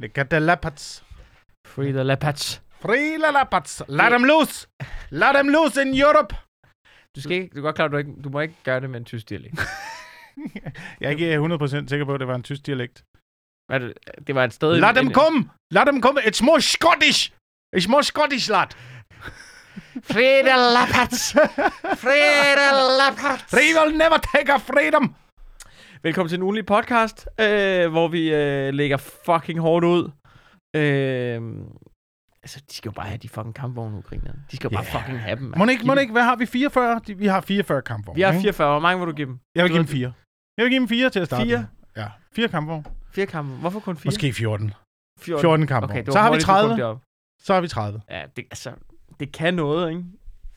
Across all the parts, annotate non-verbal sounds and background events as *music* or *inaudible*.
Look the leopards. Free the Leopards. Free the leopards. Let them loose. Let them loose in Europe. Du, skal ikke, du er godt klar, du, ikke, du må ikke gøre det med en tysk dialekt. *laughs* Jeg er ikke 100% sikker på, at det var en tysk dialekt. Hvad det, det var et sted... Lad dem komme. Lad dem komme. It's more Scottish. It's more Scottish, lad. Free the Leopards. *laughs* Free the Leopards. They will never take our freedom. Velkommen til en ugenlig podcast, øh, hvor vi øh, lægger fucking hårdt ud. Øh, altså, de skal jo bare have de fucking kampvogne, ukrainerne. De skal jo bare Ja. fucking have dem. Må ikke, må ikke, hvad har vi? 44? De- Vi har 44 kampvogne. Vi har ikke? 44. Hvor mange vil du give dem? Jeg vil give dem fire. Jeg vil give dem fire til at starte Fire? med. Ja, fire kampvogne. Fire kampe. Hvorfor kun fire? Måske 14. 14. 14 kampvogne. Okay, Så har vi hurtigt, du kom 30. derop. Så har vi 30. Ja, det, altså, det kan noget, ikke?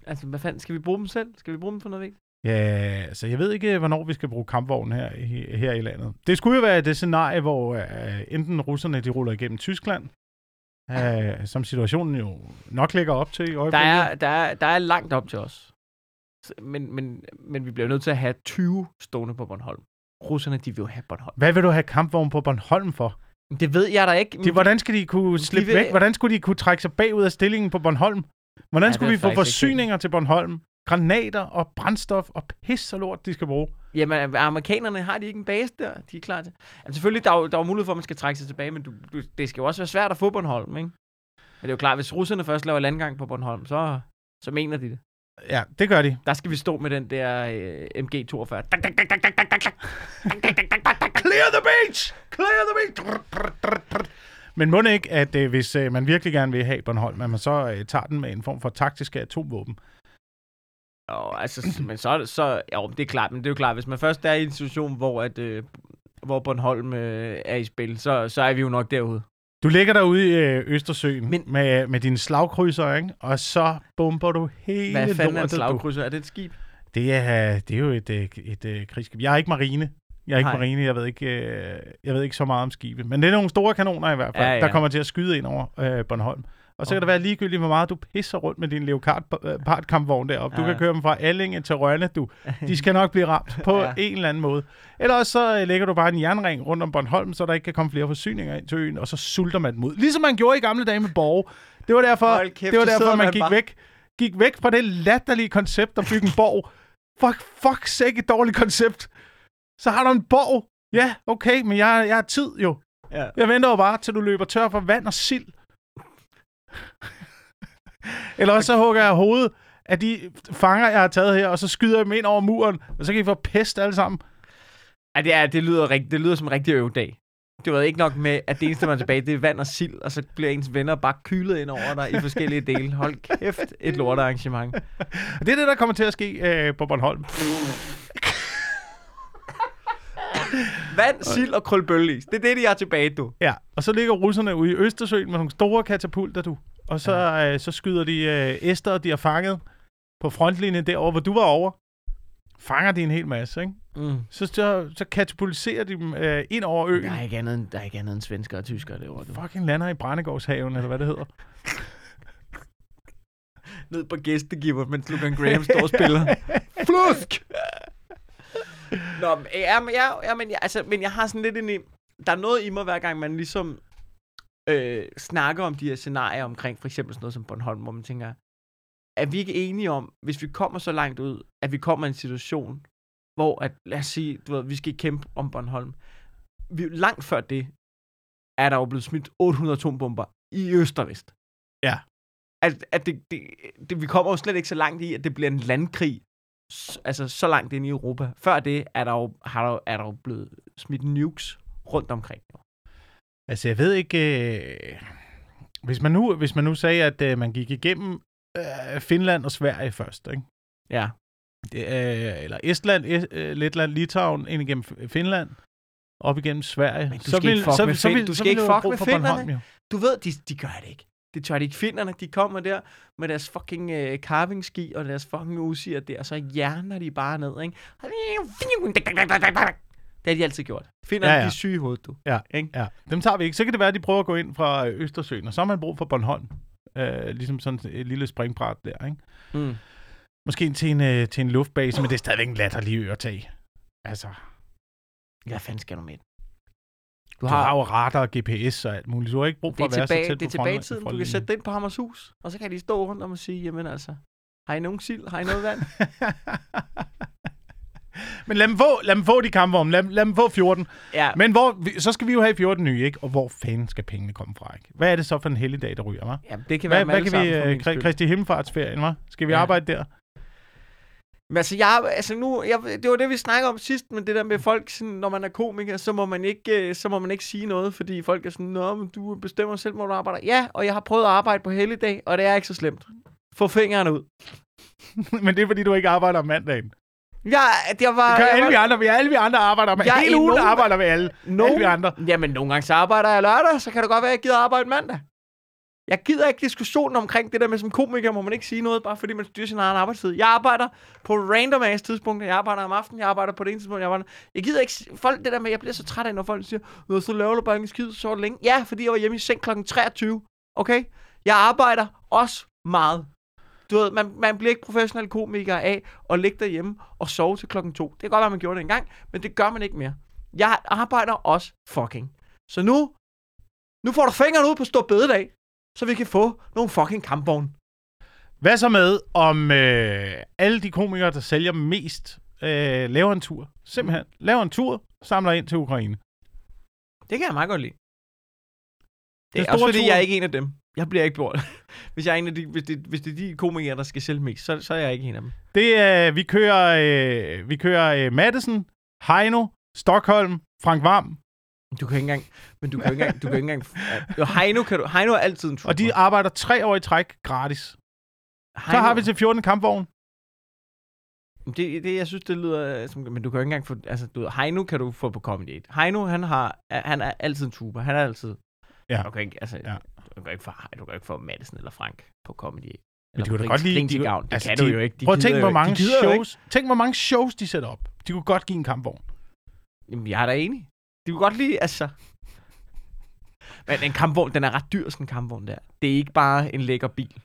Altså, hvad fanden, skal vi bruge dem selv? Skal vi bruge dem for noget vigtigt? Ja, så jeg ved ikke, hvornår vi skal bruge kampvognen her, i- her i landet. Det skulle jo være det scenarie, hvor uh, enten russerne de ruller igennem Tyskland, uh, som situationen jo nok lægger op til i Der øjeblikket. er, der, er, der er langt op til os. Men, men, men vi bliver nødt til at have 20 stående på Bornholm. Russerne, de vil jo have Bornholm. Hvad vil du have kampvogn på Bornholm for? Det ved jeg da ikke. De, hvordan skal de kunne slippe vil- væk? Hvordan skulle de kunne trække sig bagud af stillingen på Bornholm? Hvordan Ja, skulle det vi få faktisk ikke forsyninger til Bornholm? Granater og brændstof og pis og lort, de skal bruge. Jamen, amerikanerne har de ikke en base der? De er klar til. Altså, selvfølgelig, der er, jo, der er mulighed for, at man skal trække sig tilbage, men du, du, det skal jo også være svært at få Bornholm, ikke? Men det er jo klart, hvis russerne først laver landgang på Bornholm, så, så mener de det. Ja, det gør de. Der skal vi stå med den der øh, MG42. Clear the beach! Clear the beach! Men må det ikke, at øh, hvis øh, man virkelig gerne vil have Bornholm, at man så øh, tager den med en form for taktiske atomvåben? Og, altså, men så, så, jo, det er klart, men det er jo klart, hvis man først er i en situation, hvor, at, øh, hvor Bornholm øh, er i spil, så, så er vi jo nok derude. Du ligger derude i øh, Østersøen Men- med, med dine slagkrydser, ikke? og så bomber du hele Hvad fanden er en lortet, du. slagkrydser? Er det et skib? Det er, det er jo et, øh, et, et, et krigsskib. Jeg er ikke marine. Jeg er ikke Nej. marine, jeg ved ikke, øh, jeg ved ikke så meget om skibe. Men det er nogle store kanoner i hvert fald, ja. ja. der kommer til at skyde ind over øh, Bornholm. Og så kan det være ligegyldigt, hvor meget du pisser rundt med din leopard-kampvogn deroppe. Du Ja. kan køre dem fra Allinge til Rønne. Du, de skal nok blive ramt på *laughs* Ja. en eller anden måde. Eller også så øh, lægger du bare en jernring rundt om Bornholm, så der ikke kan komme flere forsyninger ind til øen, og så sulter man dem ud. Ligesom man gjorde i gamle dage med Borge. Det var derfor, kæft, det var derfor man man gik bare- væk, gik væk fra det latterlige koncept at bygge en borg. Fuck, fuck sikke et dårligt koncept. Så har du en borg. Ja, okay, men jeg, jeg har tid jo. Ja. Jeg venter jo bare, til du løber tør for vand og sild. *laughs* Eller også så hugger jeg hovedet af de fanger, jeg har taget her, og så skyder jeg dem ind over muren, og så kan I få pest alle sammen. Ja, det, er, det, lyder, rigt, det lyder som en rigtig øvedag. Det var ikke nok med, at det eneste, man er tilbage, det er vand og sild, og så bliver ens venner bare kylet ind over dig i forskellige dele. Hold kæft, et lortearrangement. Det er det, der kommer til at ske øh, på Bornholm. Vand, sild og krølbølleis. Det er det, de har tilbage, du. Ja, og så ligger russerne ude i Østersøen med nogle store katapulter, du. Og så, ja. øh, så skyder de øh, æster, de har fanget på frontlinjen derovre, hvor du var over. Fanger de en hel masse, ikke? Mm. Så, så, så katapultiserer de dem øh, ind over øen. Der er ikke andet end, der er ikke andet end svensker og tyskere derovre. Du. Fucking lander i Brændegårdshaven, eller hvad det hedder. Ned på gæstegiver, mens Lucan Graham står og spiller. Flusk! *laughs* Nå, men, ja, men, ja, ja, men, jeg, altså, men jeg har sådan lidt en... Der er noget i mig, hver gang man ligesom øh, snakker om de her scenarier omkring for eksempel sådan noget som Bornholm, hvor man tænker, er vi ikke enige om, hvis vi kommer så langt ud, at vi kommer i en situation, hvor, at, lad os sige, du ved, vi skal kæmpe om Bornholm. Vi, langt før det, er der jo blevet smidt 800 atombomber i øst og vest. Ja. At, at det, det, det, vi kommer jo slet ikke så langt i, at det bliver en landkrig, altså så langt ind i Europa. Før det er der jo, har der, er der jo blevet smidt nukes rundt omkring. Altså, jeg ved ikke... Øh... Hvis, man nu, hvis man nu sagde, at øh, man gik igennem øh, Finland og Sverige først, ikke? Ja. Det, øh, eller Estland, es, øh, Letland, Litauen, ind igennem Finland, op igennem Sverige. Men du skal ikke fuck med Fin- du skal ikke fuck med jo. Du ved, de, de gør det ikke. Det tør de ikke. Finderne, de kommer der med deres fucking øh, carving-ski og deres fucking usiger der, og så hjerner de bare ned, ikke? Det har de altid gjort. Finderne, ja, Ja, de syge hovedet, du. Ja, Ikke? ja. Dem tager vi ikke. Så kan det være, at de prøver at gå ind fra øh, Østersøen, og så har man brug for Bornholm. Øh, ligesom sådan et lille springbræt der, ikke? Mm. Måske ind til en, øh, til en luftbase, men det er stadigvæk en latterlig ø at tage. Altså, Hvad fanden skal du med? Du har, du har jo radar og GPS og alt muligt. Du har ikke brug for at være tilbage, så tæt det er tilbage i tiden. Du kan sætte den på Hammers hus, og så kan de stå rundt om og sige, jamen altså, har I nogen sild? Har I noget vand? *laughs* Men lad dem få, lad dem få de kampvogne. Lad, dem- lad dem få 14. ja, Men hvor, så skal vi jo have 14 nye, ikke? Og hvor fanden skal pengene komme fra, ikke? Hvad er det så for en helligdag, der ryger, hva'? ja, det kan være Hvad, dem hvad alle kan vi... Øh. Kristi Himmelfartsferien, hva'? Skal vi Ja. arbejde der? Men altså, jeg, altså nu, jeg, det var det, vi snakkede om sidst, men det der med folk, sådan, når man er komiker, så må man ikke, øh, så må man ikke sige noget, fordi folk er sådan, Nå, men du bestemmer selv, hvor du arbejder. Ja, og jeg har prøvet at arbejde på helligdag, og det er ikke så slemt. Få fingrene ud. *laughs* Men det er, fordi du ikke arbejder om mandagen. Ja, det var... Kan jeg alle var- vi andre, vi alle vi andre arbejder er hele ugen nogen- arbejder vi alle. Alle vi andre. Jamen, nogle gange så arbejder jeg lørdag, så kan det godt være, at jeg gider arbejde mandag. Jeg gider ikke diskussionen omkring det der med, som komiker må man ikke sige noget, bare fordi man styrer sin egen arbejdstid. Jeg arbejder på random ass tidspunkter. Jeg arbejder om aftenen, jeg arbejder på det ene tidspunkt. Jeg, arbejder... jeg gider ikke... Folk, det der med, jeg bliver så træt af, når folk siger, Nå, så laver du bare en skid så længe. Ja, fordi jeg var hjemme i seng kl. 23. Okay? Jeg arbejder også meget. Du ved, man, man bliver ikke professionel komiker af at ligge derhjemme og sove til klokken 2. Det kan godt være, man gjorde det engang, men det gør man ikke mere. Jeg arbejder også fucking. Så nu, nu får du fingrene ud på stor bededag, så vi kan få nogle fucking kampvogne. Hvad så med, om øh, alle de komikere, der sælger mest, øh, laver en tur? Simpelthen. Laver en tur, samler ind til Ukraine. Det kan jeg meget godt lide. Det er også fordi, tur. jeg er ikke en af dem. Jeg bliver ikke brugt. *laughs* hvis, jeg er en af de, hvis, det, hvis det er de komikere, der skal sælge mest, så, så er jeg ikke en af dem. Det er, vi kører, øh, vi kører øh, Madison, Heino, Stockholm, Frank Vam, Du kan ikke engang... Men du kan ikke engang... Du kan ikke engang *laughs* jo, Heino, kan du, Heino er altid en tur. og de arbejder tre år i træk gratis. Så har vi til 14 kampvogn. Det, det, jeg synes, det lyder som... Men du kan jo ikke engang få... Altså, du, ved, Heino kan du få på Comedy 8. Heino, han, har, han er altid en tuber. Han er altid... Ja. Du kan ikke, altså, Ja. du kan ikke få, du kan ikke få Madison eller Frank på Comedy 8. Men de kunne da godt lide... De, Gavn. Det altså, kan de, du jo ikke. De prøv at tænke, hvor mange shows... Tænk, hvor mange shows de sætter op. De kunne godt give en kampvogn. Jamen, jeg er da enig. De kunne godt lide, altså... Men en kampvogn, den er ret dyr, sådan en kampvogn der. Det er ikke bare en lækker bil.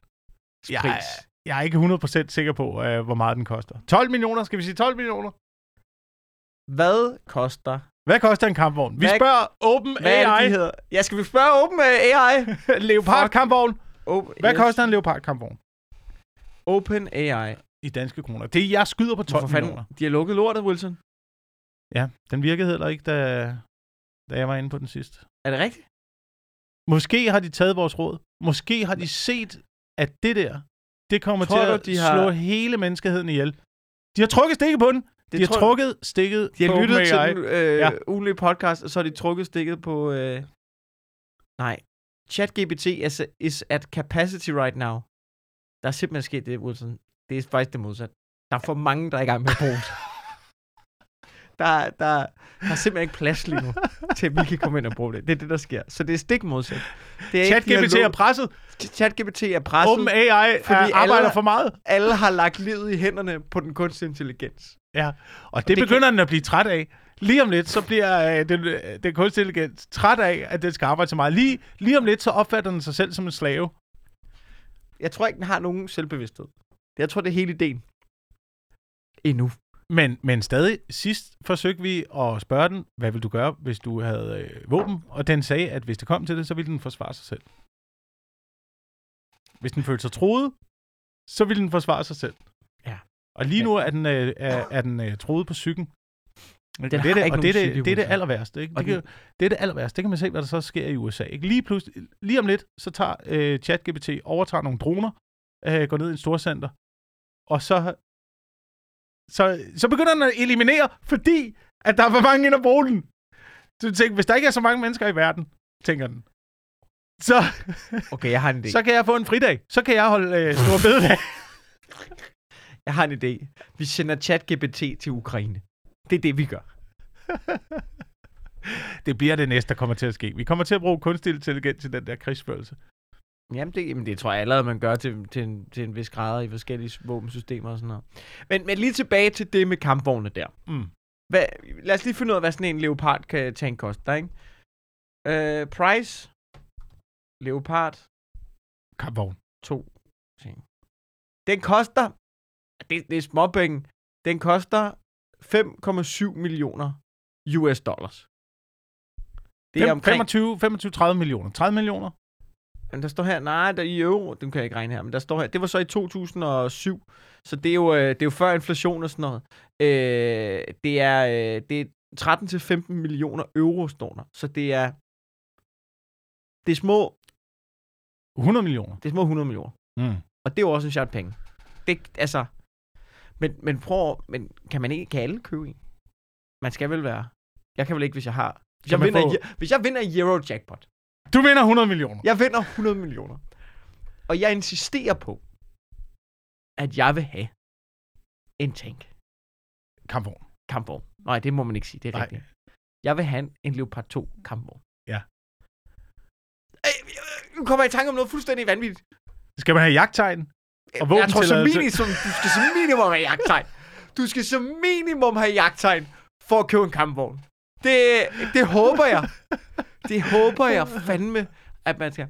Jeg, er- jeg er ikke 100% sikker på, øh, hvor meget den koster. 12 millioner, skal vi sige 12 millioner? Hvad koster... Hvad koster en kampvogn? Vi Hvad- spørger Open Hvad er det, AI. de hedder? Ja, skal vi spørge Open AI? *laughs* Leopard kampvogn. Open, Hvad koster en Leopard kampvogn? Open AI. I danske kroner. Det er, jeg skyder på 12 Hvorfor fanden? millioner. De har lukket lortet, Wilson. Ja, den virkede heller ikke, da, da jeg var inde på den sidste. Er det rigtigt? Måske har de taget vores råd. Måske har de set, at det der, det kommer Tror til du, at de har- slå hele menneskeheden ihjel. De har trukket stikket på den. Det de har trukket stikket De har på lyttet til den øh, Ja. ugenlige podcast, og så har de trukket stikket på... Øh... Nej. ChatGPT is, is at capacity right now. Der er simpelthen sket det, Wilson. Det er faktisk det modsat. Der er for mange, der er i gang med det. Der, der, der er simpelthen ikke plads lige nu, *laughs* til at vi kan komme ind og bruge det. Det er det, der sker. Så det er stik modsat. Er ChatGPT er presset. ChatGPT er presset. OpenAI fordi er, arbejder alle- for meget. Alle har lagt livet i hænderne på den kunstige intelligens. Ja, og det, det det begynder den at blive træt af. Lige om lidt, så bliver øh, den, øh, den kunstige intelligens træt af, at den skal arbejde så meget. Lige, lige om lidt, så opfatter den sig selv som en slave. Jeg tror ikke, den har nogen selvbevidsthed. Jeg tror, det er hele ideen. Endnu. Men, men stadig, sidst forsøgte vi at spørge den, hvad vil du gøre, hvis du havde øh, våben? Og den sagde, at hvis det kom til det, så ville den forsvare sig selv. Hvis den følte sig troet, så ville den forsvare sig selv. Ja. Og lige nu er den, øh, er, er den øh, troet på psyken. Den det er det, ikke og det det, det, er det aller værste. Ikke? Det, kan, det er det aller værste. Det kan man se, hvad der så sker i USA. Ikke? Lige, pludselig, lige om lidt, så tager øh, ChatGPT, overtager nogle droner, øh, går ned i en storcenter, og så, så, så begynder den at eliminere, fordi at der er for mange ind at bruge den. Så du tænker, hvis der ikke er så mange mennesker i verden, tænker den, så, Okay, jeg har en idé. så kan jeg få en fridag. Så kan jeg holde øh, stor bededag. *laughs* Jeg har en idé. Vi sender ChatGPT til Ukraine. Det er det, vi gør. *laughs* det bliver det næste, der kommer til at ske. Vi kommer til at bruge kunstig intelligens i den der krigsførelse. Jamen, det, jamen, det tror jeg allerede, man gør til, til, en, til en vis grad i forskellige våbensystemer og sådan noget. Men, men lige tilbage til det med kampvogne der. Mm. Hvad, lad os lige finde ud af, hvad sådan en Leopard kan tank koster, ikke? Øh, price. Leopard Kampvogn. 2 ting. Den koster, det, det er småpenge, den koster 5,7 millioner US dollars. Det er omkring... 25, 25, 30 millioner. 30 millioner? Men der står her, nej, der i euro, den kan jeg ikke regne her, men der står her, det var så i 2007, så det er jo, øh, det er jo før inflation og sådan noget. Øh, det er, øh, det er 13-15 millioner euro, står der. Så det er, det er små, 100 millioner. det er små 100 millioner. Mm. Og det er jo også en chat penge. Det, altså, men, men prøv, men kan man ikke, kan alle købe en? Man skal vel være, jeg kan vel ikke, hvis jeg har, hvis jeg, vinder, få... hvis jeg vinder Euro Jackpot, Du vinder 100 millioner. Jeg vinder 100 millioner. Og jeg insisterer på, at jeg vil have en tank. Kampvogn. Kampvogn. Nej, det må man ikke sige. Det er Nej. rigtigt. Jeg vil have en, Leopard 2 kampvogn. Ja. Øh, Nu kommer jeg i tanke om noget fuldstændig vanvittigt. Skal man have jagttegn? Og jeg tror som minimum, du skal som minimum have jagttegn. Du skal som minimum have jagttegn for at købe en kampvogn. Det, det håber jeg. *laughs* Det håber jeg fandme, at man skal.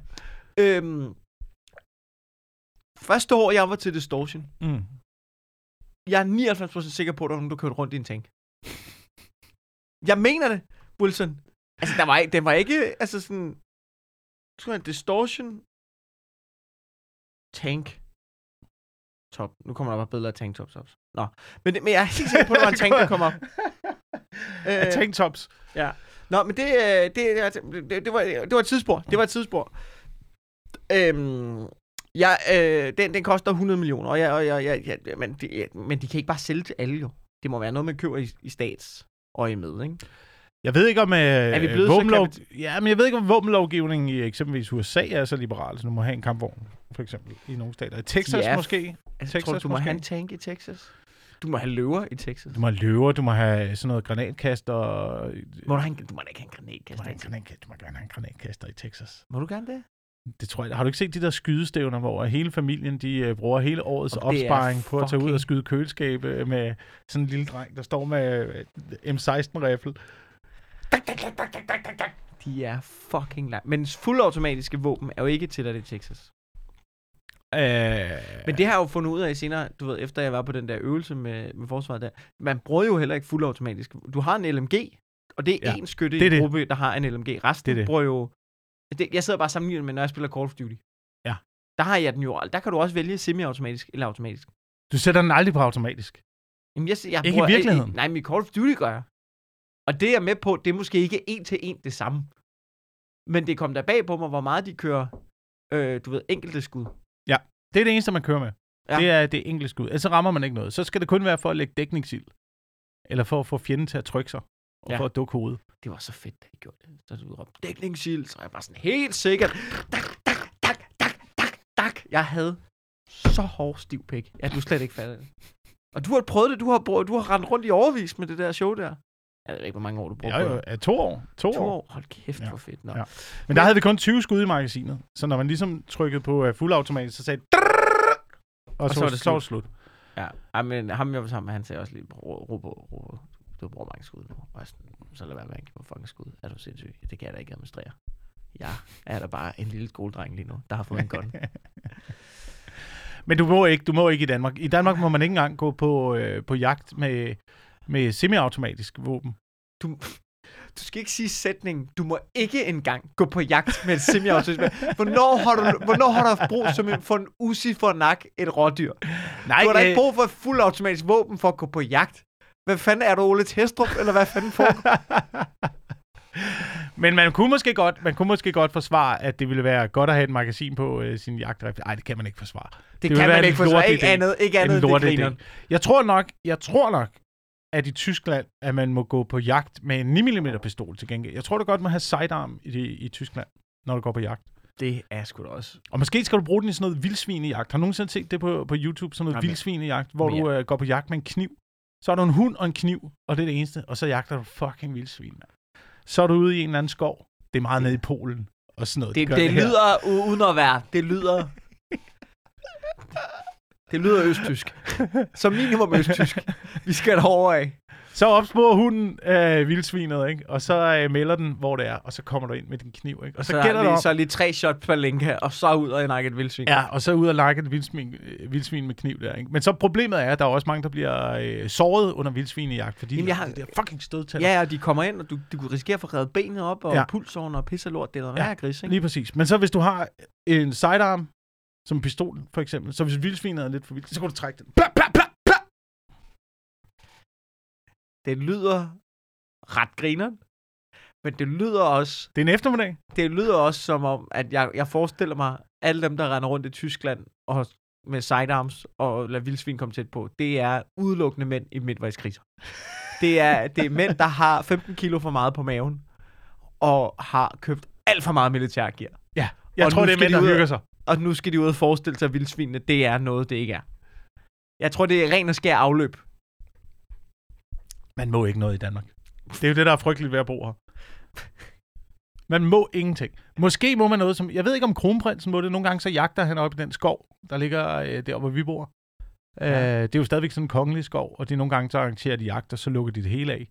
Øhm, første år, jeg var til Distortion, Mm. jeg er 99% sikker på, at der var nogen, der kørte rundt i en tank. Jeg mener det, Wilson. Altså, der var, ikke- den var ikke, altså sådan, jeg tror, en distortion tank top. Nu kommer der bare billeder af tanktops op. Nå, men, men jeg er helt sikker på, at der var en tank, der kom op. *laughs* Af tanktops. Ja. Nå, men det, øh, det, det, det, det, var, det var et tidsspor. Det var et tidsspor. Øhm, ja, øh, den, den koster 100 millioner, og jeg, og jeg, jeg, jeg, men, de, ja, men de kan ikke bare sælge til alle jo. Det må være noget, man køber i, i stats øje med, ikke? Jeg ved ikke om øh, er vi blevet så våbenlov... Ja, men jeg ved ikke om våbenlovgivningen i eksempelvis USA er så liberal, så du må have en kampvogn, for eksempel, i nogle stater. I Texas Ja, måske. Altså, Texas tror du, du må måske? have en tank i Texas? Du må have løver i Texas. Du må have løver, du må have sådan noget granatkast og... Må du, have en, du må da ikke have en Du må, granatkaster. have i en Texas. granatkast, du må gerne have en granatkaster i Texas. Må du gerne det? Det tror jeg. Har du ikke set de der skydestævner, hvor hele familien de uh, bruger hele årets Og opsparing på at tage ud og skyde køleskabe med sådan en lille dreng, der står med øh, M16-rifle? De er fucking langt. Men fuldautomatiske våben er jo ikke tilladt i Texas. Øh, Men det har jeg jo fundet ud af senere, du ved, efter jeg var på den der øvelse med, med forsvaret der. Man bruger jo heller ikke fuldautomatisk. Du har en LMG, og det er Ja, én skytte det er i en gruppe, der har en LMG. Resten Det er det. bruger jo... Det, jeg sidder bare sammenlignet med, når jeg spiller Call of Duty. Ja. Der har jeg den jo... Der kan du også vælge semi-automatisk eller automatisk. du sætter den aldrig på automatisk. Jamen, jeg, jeg Ikke i virkeligheden? nej, men i Call of Duty gør jeg. Og det er jeg med på, det er måske ikke en til en det samme. Men det kom der bag på mig, hvor meget de kører, øh, du ved, enkelte skud. Det er det eneste, man kører med. Ja. Det er det enkelte skud. Ellers så rammer man ikke noget. Så skal det kun være for at lægge dækningsild. Eller for at få fjenden til at trykke sig. Og Ja. for at dukke hovedet. Det var så fedt, da de gjorde det. Så du råbte, dækningsild, så jeg bare sådan helt sikkert. Dak, dak, dak, dak, dak, dak. Jeg havde så hård stiv pæk. Ja, du slet ikke fattet det. Og du har prøvet det, du har, brugt- du har rendt rundt i overvis med det der show der. Jeg ved ikke, hvor mange år du brugte Ja, jo, ja, to år. To, To år. år. Hold kæft, Ja. hvor fedt. Nå. Ja. Men der havde vi kun 20 skud i magasinet. Så når man ligesom trykkede på uh, fuldautomatisk, så sagde det... Og, så, så var det så var det slut. Ja, Ej, men ham jeg var sammen med, han sagde også lige, ro, ro, ro, ro, du bruger mange skud nu. Og sådan, så lad være med at give mig fucking skud. Er du sindssyg? Det kan jeg da ikke administrere. Jeg er da bare en lille skoledreng lige nu, der har fået en gun. *laughs* Men du må ikke, du må ikke i Danmark. I Danmark må man ikke engang gå på, øh, på jagt med, med semiautomatisk våben. Du, du skal ikke sige sætningen, du må ikke engang gå på jagt med et semiautomatisk. Hvornår har du, hvornår har du haft brug som en, for en usi for nak et rådyr? Nej, Du har da ikke øh, brug for et fuldautomatisk våben for at gå på jagt. Hvad fanden er du, Ole Testrup, eller hvad fanden foregår? *laughs* Men man kunne måske godt, man kunne måske godt forsvare, at det ville være godt at have et magasin på øh, sin jagtdrift. Nej, det kan man ikke forsvare. Det, det kan man ikke forsvare. Ikke andet, ikke andet En end. Jeg tror nok, jeg tror nok, at i Tyskland, at man må gå på jagt med en 9 mm pistol til gengæld. Jeg tror, du godt må have sidearm i, i Tyskland, når du går på jagt. Det er sgu da også. Og måske skal du bruge den i sådan noget vildsvinejagt. Har du nogensinde set det på, på YouTube? Sådan noget Jamen, vildsvinejagt, hvor jamen, du øh, går på jagt med en kniv. Så har du en hund og en kniv, og det er det eneste. Og så jagter du fucking vildsvin, mand. Så er du ude i en eller anden skov. Det er meget nede i Polen og sådan noget. Det, de det her. lyder uden at være. Det lyder... *laughs* Det lyder østtysk. *laughs* Som minimum østtysk. Vi skal derover af. Så opsporer hunden øh, vildsvinet, ikke? Og så øh, melder den, hvor det er, og så kommer du ind med din kniv, ikke? Og så, Så, gælder det om, så lige tre shot per linke, og så ud og nakke et vildsvin. Ja, og så ud og lege et vildsvin, øh, vildsvin med kniv der, ikke? Men så problemet er, at der er også mange, der bliver øh, såret under vildsvinejagt, fordi Jamen, jeg har- det der fucking stødtænder. Ja, og de kommer ind, og du, du kunne risikere at få revet benet op, og Ja. pulsåren og pisse lort. Det er noget Ja, gris, ikke? Lige præcis. Men så hvis du har en sidearm, som en pistol for eksempel, så hvis vildsvinet er lidt for vildt, så kan du trække den. Bla, bla, bla, bla. Det lyder ret grineren, men det lyder også, Det er en eftermiddag. det lyder også som om, at jeg, jeg forestiller mig, alle dem, der render rundt i Tyskland og med sidearms og lader vildsvin komme tæt på, det er udelukkende mænd i midtvejskriser. Det er, det er mænd, der har 15 kilo for meget på maven, og har købt alt for meget militærgear. Ja, jeg Og tror, det er mænd, de der hygger sig. Og nu skal de ud og forestille sig, at vildsvinene, det er noget, det ikke er. Jeg tror, det er ren og skær afløb. Man må ikke noget i Danmark. Det er jo det, der er frygteligt ved at bo her. Man må ingenting. Måske må man noget som... Jeg ved ikke, om kronprinsen må det. Nogle gange så jagter han op i den skov, der ligger øh, der, hvor vi bor. Ja. Øh, det er jo stadigvæk sådan en kongelig skov, og de nogle gange så arrangerer de jagt, og så lukker de det hele af.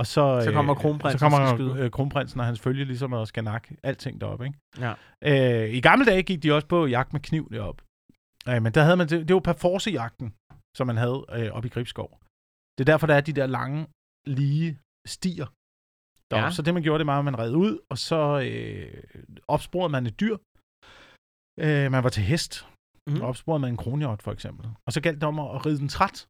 Og så, Så kommer kronprinsen så kommer øh, kronprinsen og hans følge ligesom og skal nakke alting deroppe. Ikke? Ja. Øh, I gamle dage gik de også på jagt med kniv deroppe. Øh, men der havde man, det, det var perforce-jagten, som man havde øh, oppe i Gribskov. Det er derfor, der er de der lange, lige stier. Deroppe. Ja. Så det, man gjorde, det var, at man red ud, og så øh, opsporede man et dyr. Øh, man var til hest. Mm. Opsporede man en kronhjort, for eksempel. Og så galt det om at ride den træt,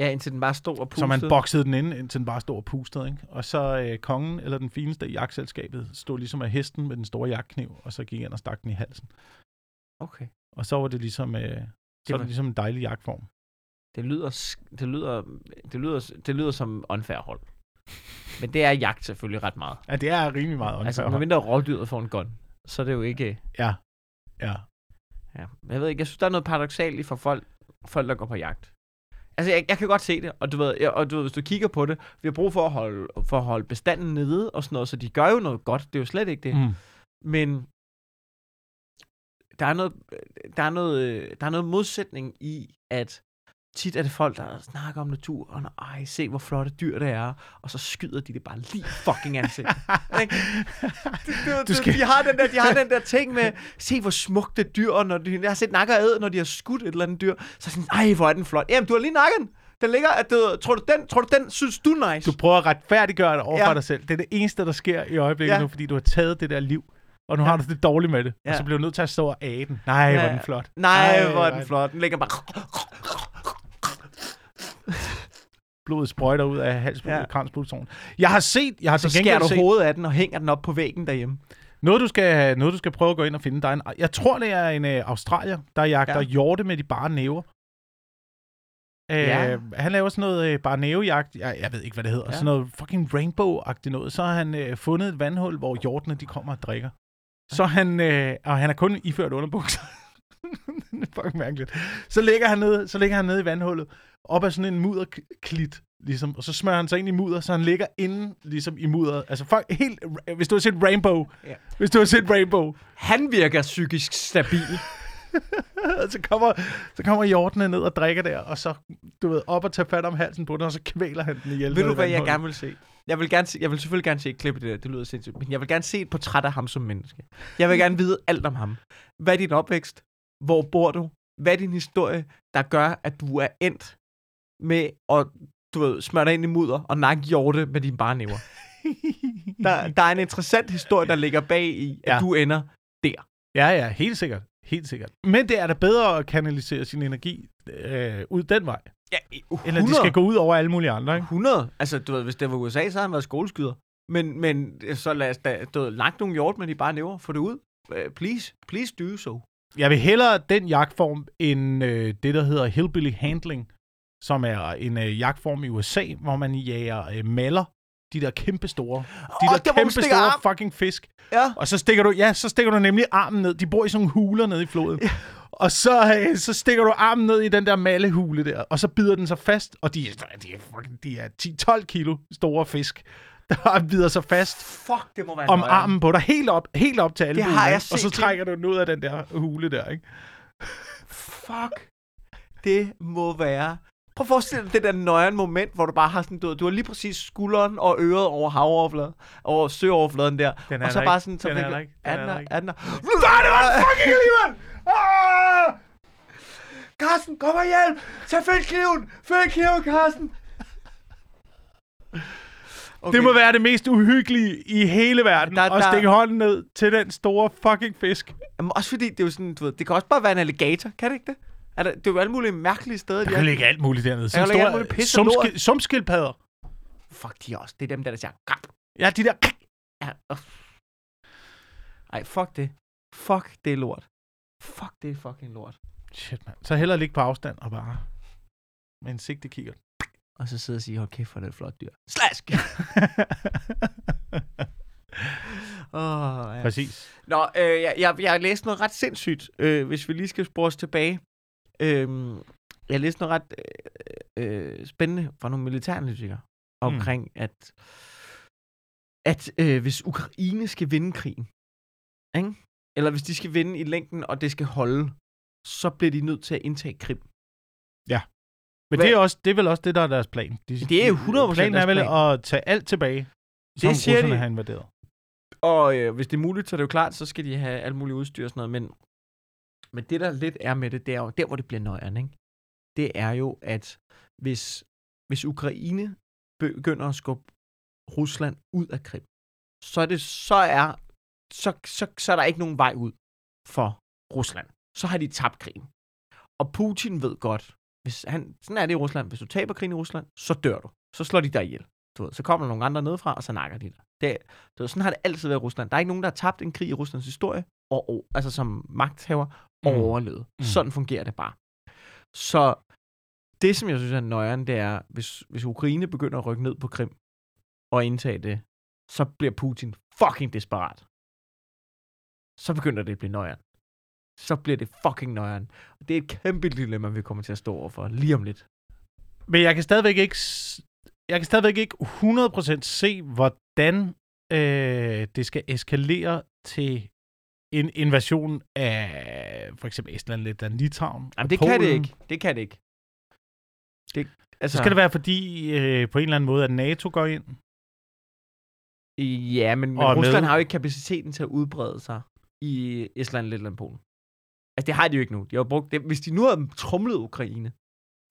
Ja, indtil den bare stod og pustede. så man boksede den ind, indtil den bare stod og pustede. Ikke? Og så øh, kongen, eller den fineste i jagtselskabet, stod ligesom af hesten med den store jagtkniv, og så gik ind og stak den i halsen. Okay. Og så var det ligesom, øh, så Det var var- det ligesom en dejlig jagtform. Det lyder, det lyder, det lyder, det lyder som unfair hold. Men det er jagt selvfølgelig ret meget. Ja, det er rimelig meget unfair. Altså, medmindre rådyret får en gun, så er det jo ikke... Ja, ja. Ja. Jeg ved ikke, jeg synes, der er noget paradoxalt i for folk, folk der går på jagt. Altså, jeg, jeg kan godt se det, og du, ved, jeg, og du ved, hvis du kigger på det, vi har brug for at holde, for at holde bestanden nede og sådan noget, så de gør jo noget godt, det er jo slet ikke det. Mm. Men der er noget, der er noget, der er noget modsætning i, at tit er det folk, der snakker om naturen, og ej, se hvor flotte dyr det er, og så skyder de det bare lige fucking ansigt. Du, du, Du skal- de, har den der, de har den der ting med, se hvor smukt det dyr, når de, jeg har set nakker æde, når de har skudt et eller andet dyr, så sådan, ej, hvor er den flot. Jamen, du har lige nakken. Den ligger, at du, tror, du den, tror du, den synes du er nice? Du prøver at retfærdiggøre det over ja. Dig selv. Det er det eneste, der sker i øjeblikket ja. Nu, fordi du har taget det der liv, og nu ja. Har du det dårligt med det. Ja. Og så bliver du nødt til at stå og æde den. Nej, ja. hvor er den flot. Nej, Ej, hvor er nej. den flot. Den ligger bare... Blodet sprøjter ud af halsblodet, ja. Kranspulsåren. Jeg har set, jeg har Så skærer du set, hovedet af den og hænger den op på væggen derhjemme. noget du, skal, noget, du skal prøve at gå ind og finde. Der er en, jeg tror, det er en uh, australier, der jagter ja. Hjorte med de bare næver. Uh, Ja. Han laver sådan noget bare nævejagt. Jeg, jeg ved ikke, hvad det hedder. Ja. Sådan noget fucking rainbow-agtigt noget. Så har han uh, fundet et vandhul, hvor hjortene de kommer og drikker. Så han, uh, og han er kun iført underbukser. *laughs* det er fucking mærkeligt. Så ligger han nede, så ligger han nede i vandhullet, op ad sådan en mudderklit, ligesom, og så smører han sig ind i mudder, så han ligger inde, ligesom i mudderet. Altså, fuck, helt, hvis du har set Rainbow, Ja. hvis du har set Rainbow, Han virker psykisk stabil. *laughs* så kommer, så kommer hjortene ned og drikker der, og så, du ved, op og tager fat om halsen på den, og så kvæler han den ihjel. Ved du, hvad jeg gerne vil se? Jeg vil, gerne se, jeg vil selvfølgelig gerne se et klip af det der, det lyder sindssygt, men jeg vil gerne se et portræt af ham som menneske. Jeg vil *laughs* gerne vide alt om ham. Hvad er din opvækst? Hvor bor du? Hvad er din historie, der gør, at du er endt med at du ved, smøre dig ind i mudder og nakke hjorte med dine bare næver? *laughs* Der, der er en interessant historie, der ligger bag i, at Ja. du ender Ja, ja, helt sikkert. Helt sikkert. Men det er da bedre at kanalisere sin energi øh, ud den vej, ja, end at de skal gå ud over alle mulige andre, ikke? 100. Altså, du ved, hvis det var USA, så havde han været skoleskyder. Men, men så lad os da, du ved, lagt nogle hjort med de bare næver. Få det ud. Uh, please, please do so. Jeg vil hellere den jagtform, end øh, det, der hedder hillbilly handling, som er en øh, jagtform i USA, hvor man jager øh, maller, de der kæmpe store, de Åh, der der, kæmpe store arm. fucking fisk. Ja. Og så stikker du, ja, så stikker du nemlig armen ned. De bor i sådan nogle huler nede i floden. Og så, øh, så stikker du armen ned i den der mallehule der, og så bider den sig fast, og de, er- de er, fucking, de er 10-12 kilo store fisk, der *laughs* bider sig fast Fuck, det må være om nøjere. armen på dig, helt op, helt op til albuen, har jeg ikke? og så trækker du den ud af den der hule der, ikke? Fuck. Det må være Prøv at forestille dig det der nøjeren moment, hvor du bare har sådan, du, du har lige præcis skulderen og øret over havoverfladen, over søoverfladen der. Den er og så der bare sådan, så Den er der ikke. Den Er er der ikke. Er den der? Det var fucking alligevel! Ah! Carsten, kom og hjælp! Tag fat kniven! Fat kniven, Carsten! Okay. Det må være det mest uhyggelige i hele verden, Der- der, at der- stikke hånden ned til den store fucking fisk. Jamen, også fordi, det er jo sådan, du ved, det kan også bare være en alligator, kan det ikke det? Er der, det er jo alle mulige mærkelige steder. Der de kan er. ligge alt muligt dernede. kan Sådan ligge alt muligt pis og lort. sumskil- sumskildpadder. Fuck, de også. Det er dem, der, der siger... "Grap." Ja, de der... Ja. uh. Ej, fuck det. Fuck, det er lort. Fuck, det er fucking lort. Shit, mand. Så hellere ligge på afstand og bare med en sigte kigger. Og så sidde og sige, hold kæft, for det er et flot dyr. Slask! *laughs* oh, ja. Præcis. Nå, øh, jeg, jeg, jeg har læst noget ret sindssygt, øh, hvis vi lige skal spore os tilbage. Øh, jeg har læst noget ret øh, øh, spændende fra nogle militæranalytikere omkring, mm. at, at øh, hvis Ukraine skal vinde krigen, ikke? eller hvis de skal vinde i længden, og det skal holde, så bliver de nødt til at indtage Krim. Men Hvad- det er, også, det er vel også det, der er deres plan. De, Det er jo 100% Planen er vel plan. at tage alt tilbage, som siger russerne de. har invaderet. Og øh, hvis det er muligt, så er det jo klart, så skal de have alt muligt udstyr og sådan noget. Men, men det, der lidt er med det, det er jo der, hvor det bliver nøjeren, ikke? Det er jo, at hvis, hvis Ukraine begynder at skubbe Rusland ud af Krim, så er det, så er, så, så, så er der ikke nogen vej ud for Rusland. Så har de tabt krigen. Og Putin ved godt, hvis han, sådan er det i Rusland, hvis du taber krigen i Rusland, så dør du. Så slår de dig ihjel. Du ved, så kommer der nogle andre nedefra, og så nakker de dig. Det, det, sådan har det altid været i Rusland. Der er ikke nogen, der har tabt en krig i Ruslands historie, og, og altså som magthaver, og Mm. overlevet. Mm. Sådan fungerer det bare. Så det, som jeg synes er nøjeren, det er, hvis, hvis Ukraine begynder at rykke ned på Krim og indtage det, så bliver Putin fucking desperat. Så begynder det at blive nøjeren. Så bliver det fucking nøjeren. Det er et kæmpe dilemma, vi kommer til at stå overfor lige om lidt. Men jeg kan stadigvæk ikke, jeg kan stadigvæk ikke 100% se, hvordan øh, det skal eskalere til en invasion af for eksempel Estland, Letland, Litauen. Jamen, det kan det Polen. ikke. Det kan det ikke. Det, altså, Så skal det være, fordi øh, på en eller anden måde, at NATO går ind. Ja, men, men Rusland med- har jo ikke kapaciteten til at udbrede sig i Estland, Letland, Polen. Altså, det har de jo ikke nu. De har brugt det. Hvis de nu havde trumlet Ukraine,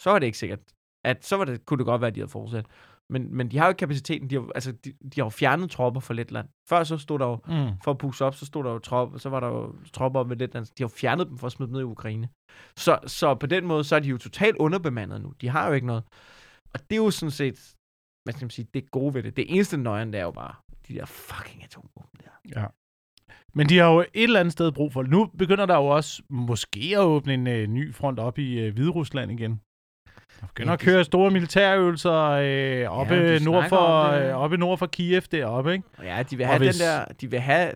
så var det ikke sikkert. At, så var det, kunne det godt være, at de havde fortsat. Men, men de har jo ikke kapaciteten. De har, altså, de, de har jo fjernet tropper fra Letland. Før så stod der jo, Mm. for at pusse op, så stod der jo tropper, så var der jo tropper ved Letland. De har jo fjernet dem for at smide dem ned i Ukraine. Så, så på den måde, så er de jo totalt underbemandet nu. De har jo ikke noget. Og det er jo sådan set, hvad skal man sige, det gode ved det. Det eneste nøjen, det er jo bare de der fucking atomvåben der. Ja. Men de har jo et eller andet sted brug for det. Nu begynder der jo også måske at åbne en øh, ny front op i øh, Hviderusland igen. Der begynder Ja, at køre store militærøvelser øh, oppe, ja, nord for, øh, oppe nord for Kiev deroppe, ikke? Ja, de vil Og have hvis- den der, de vil have,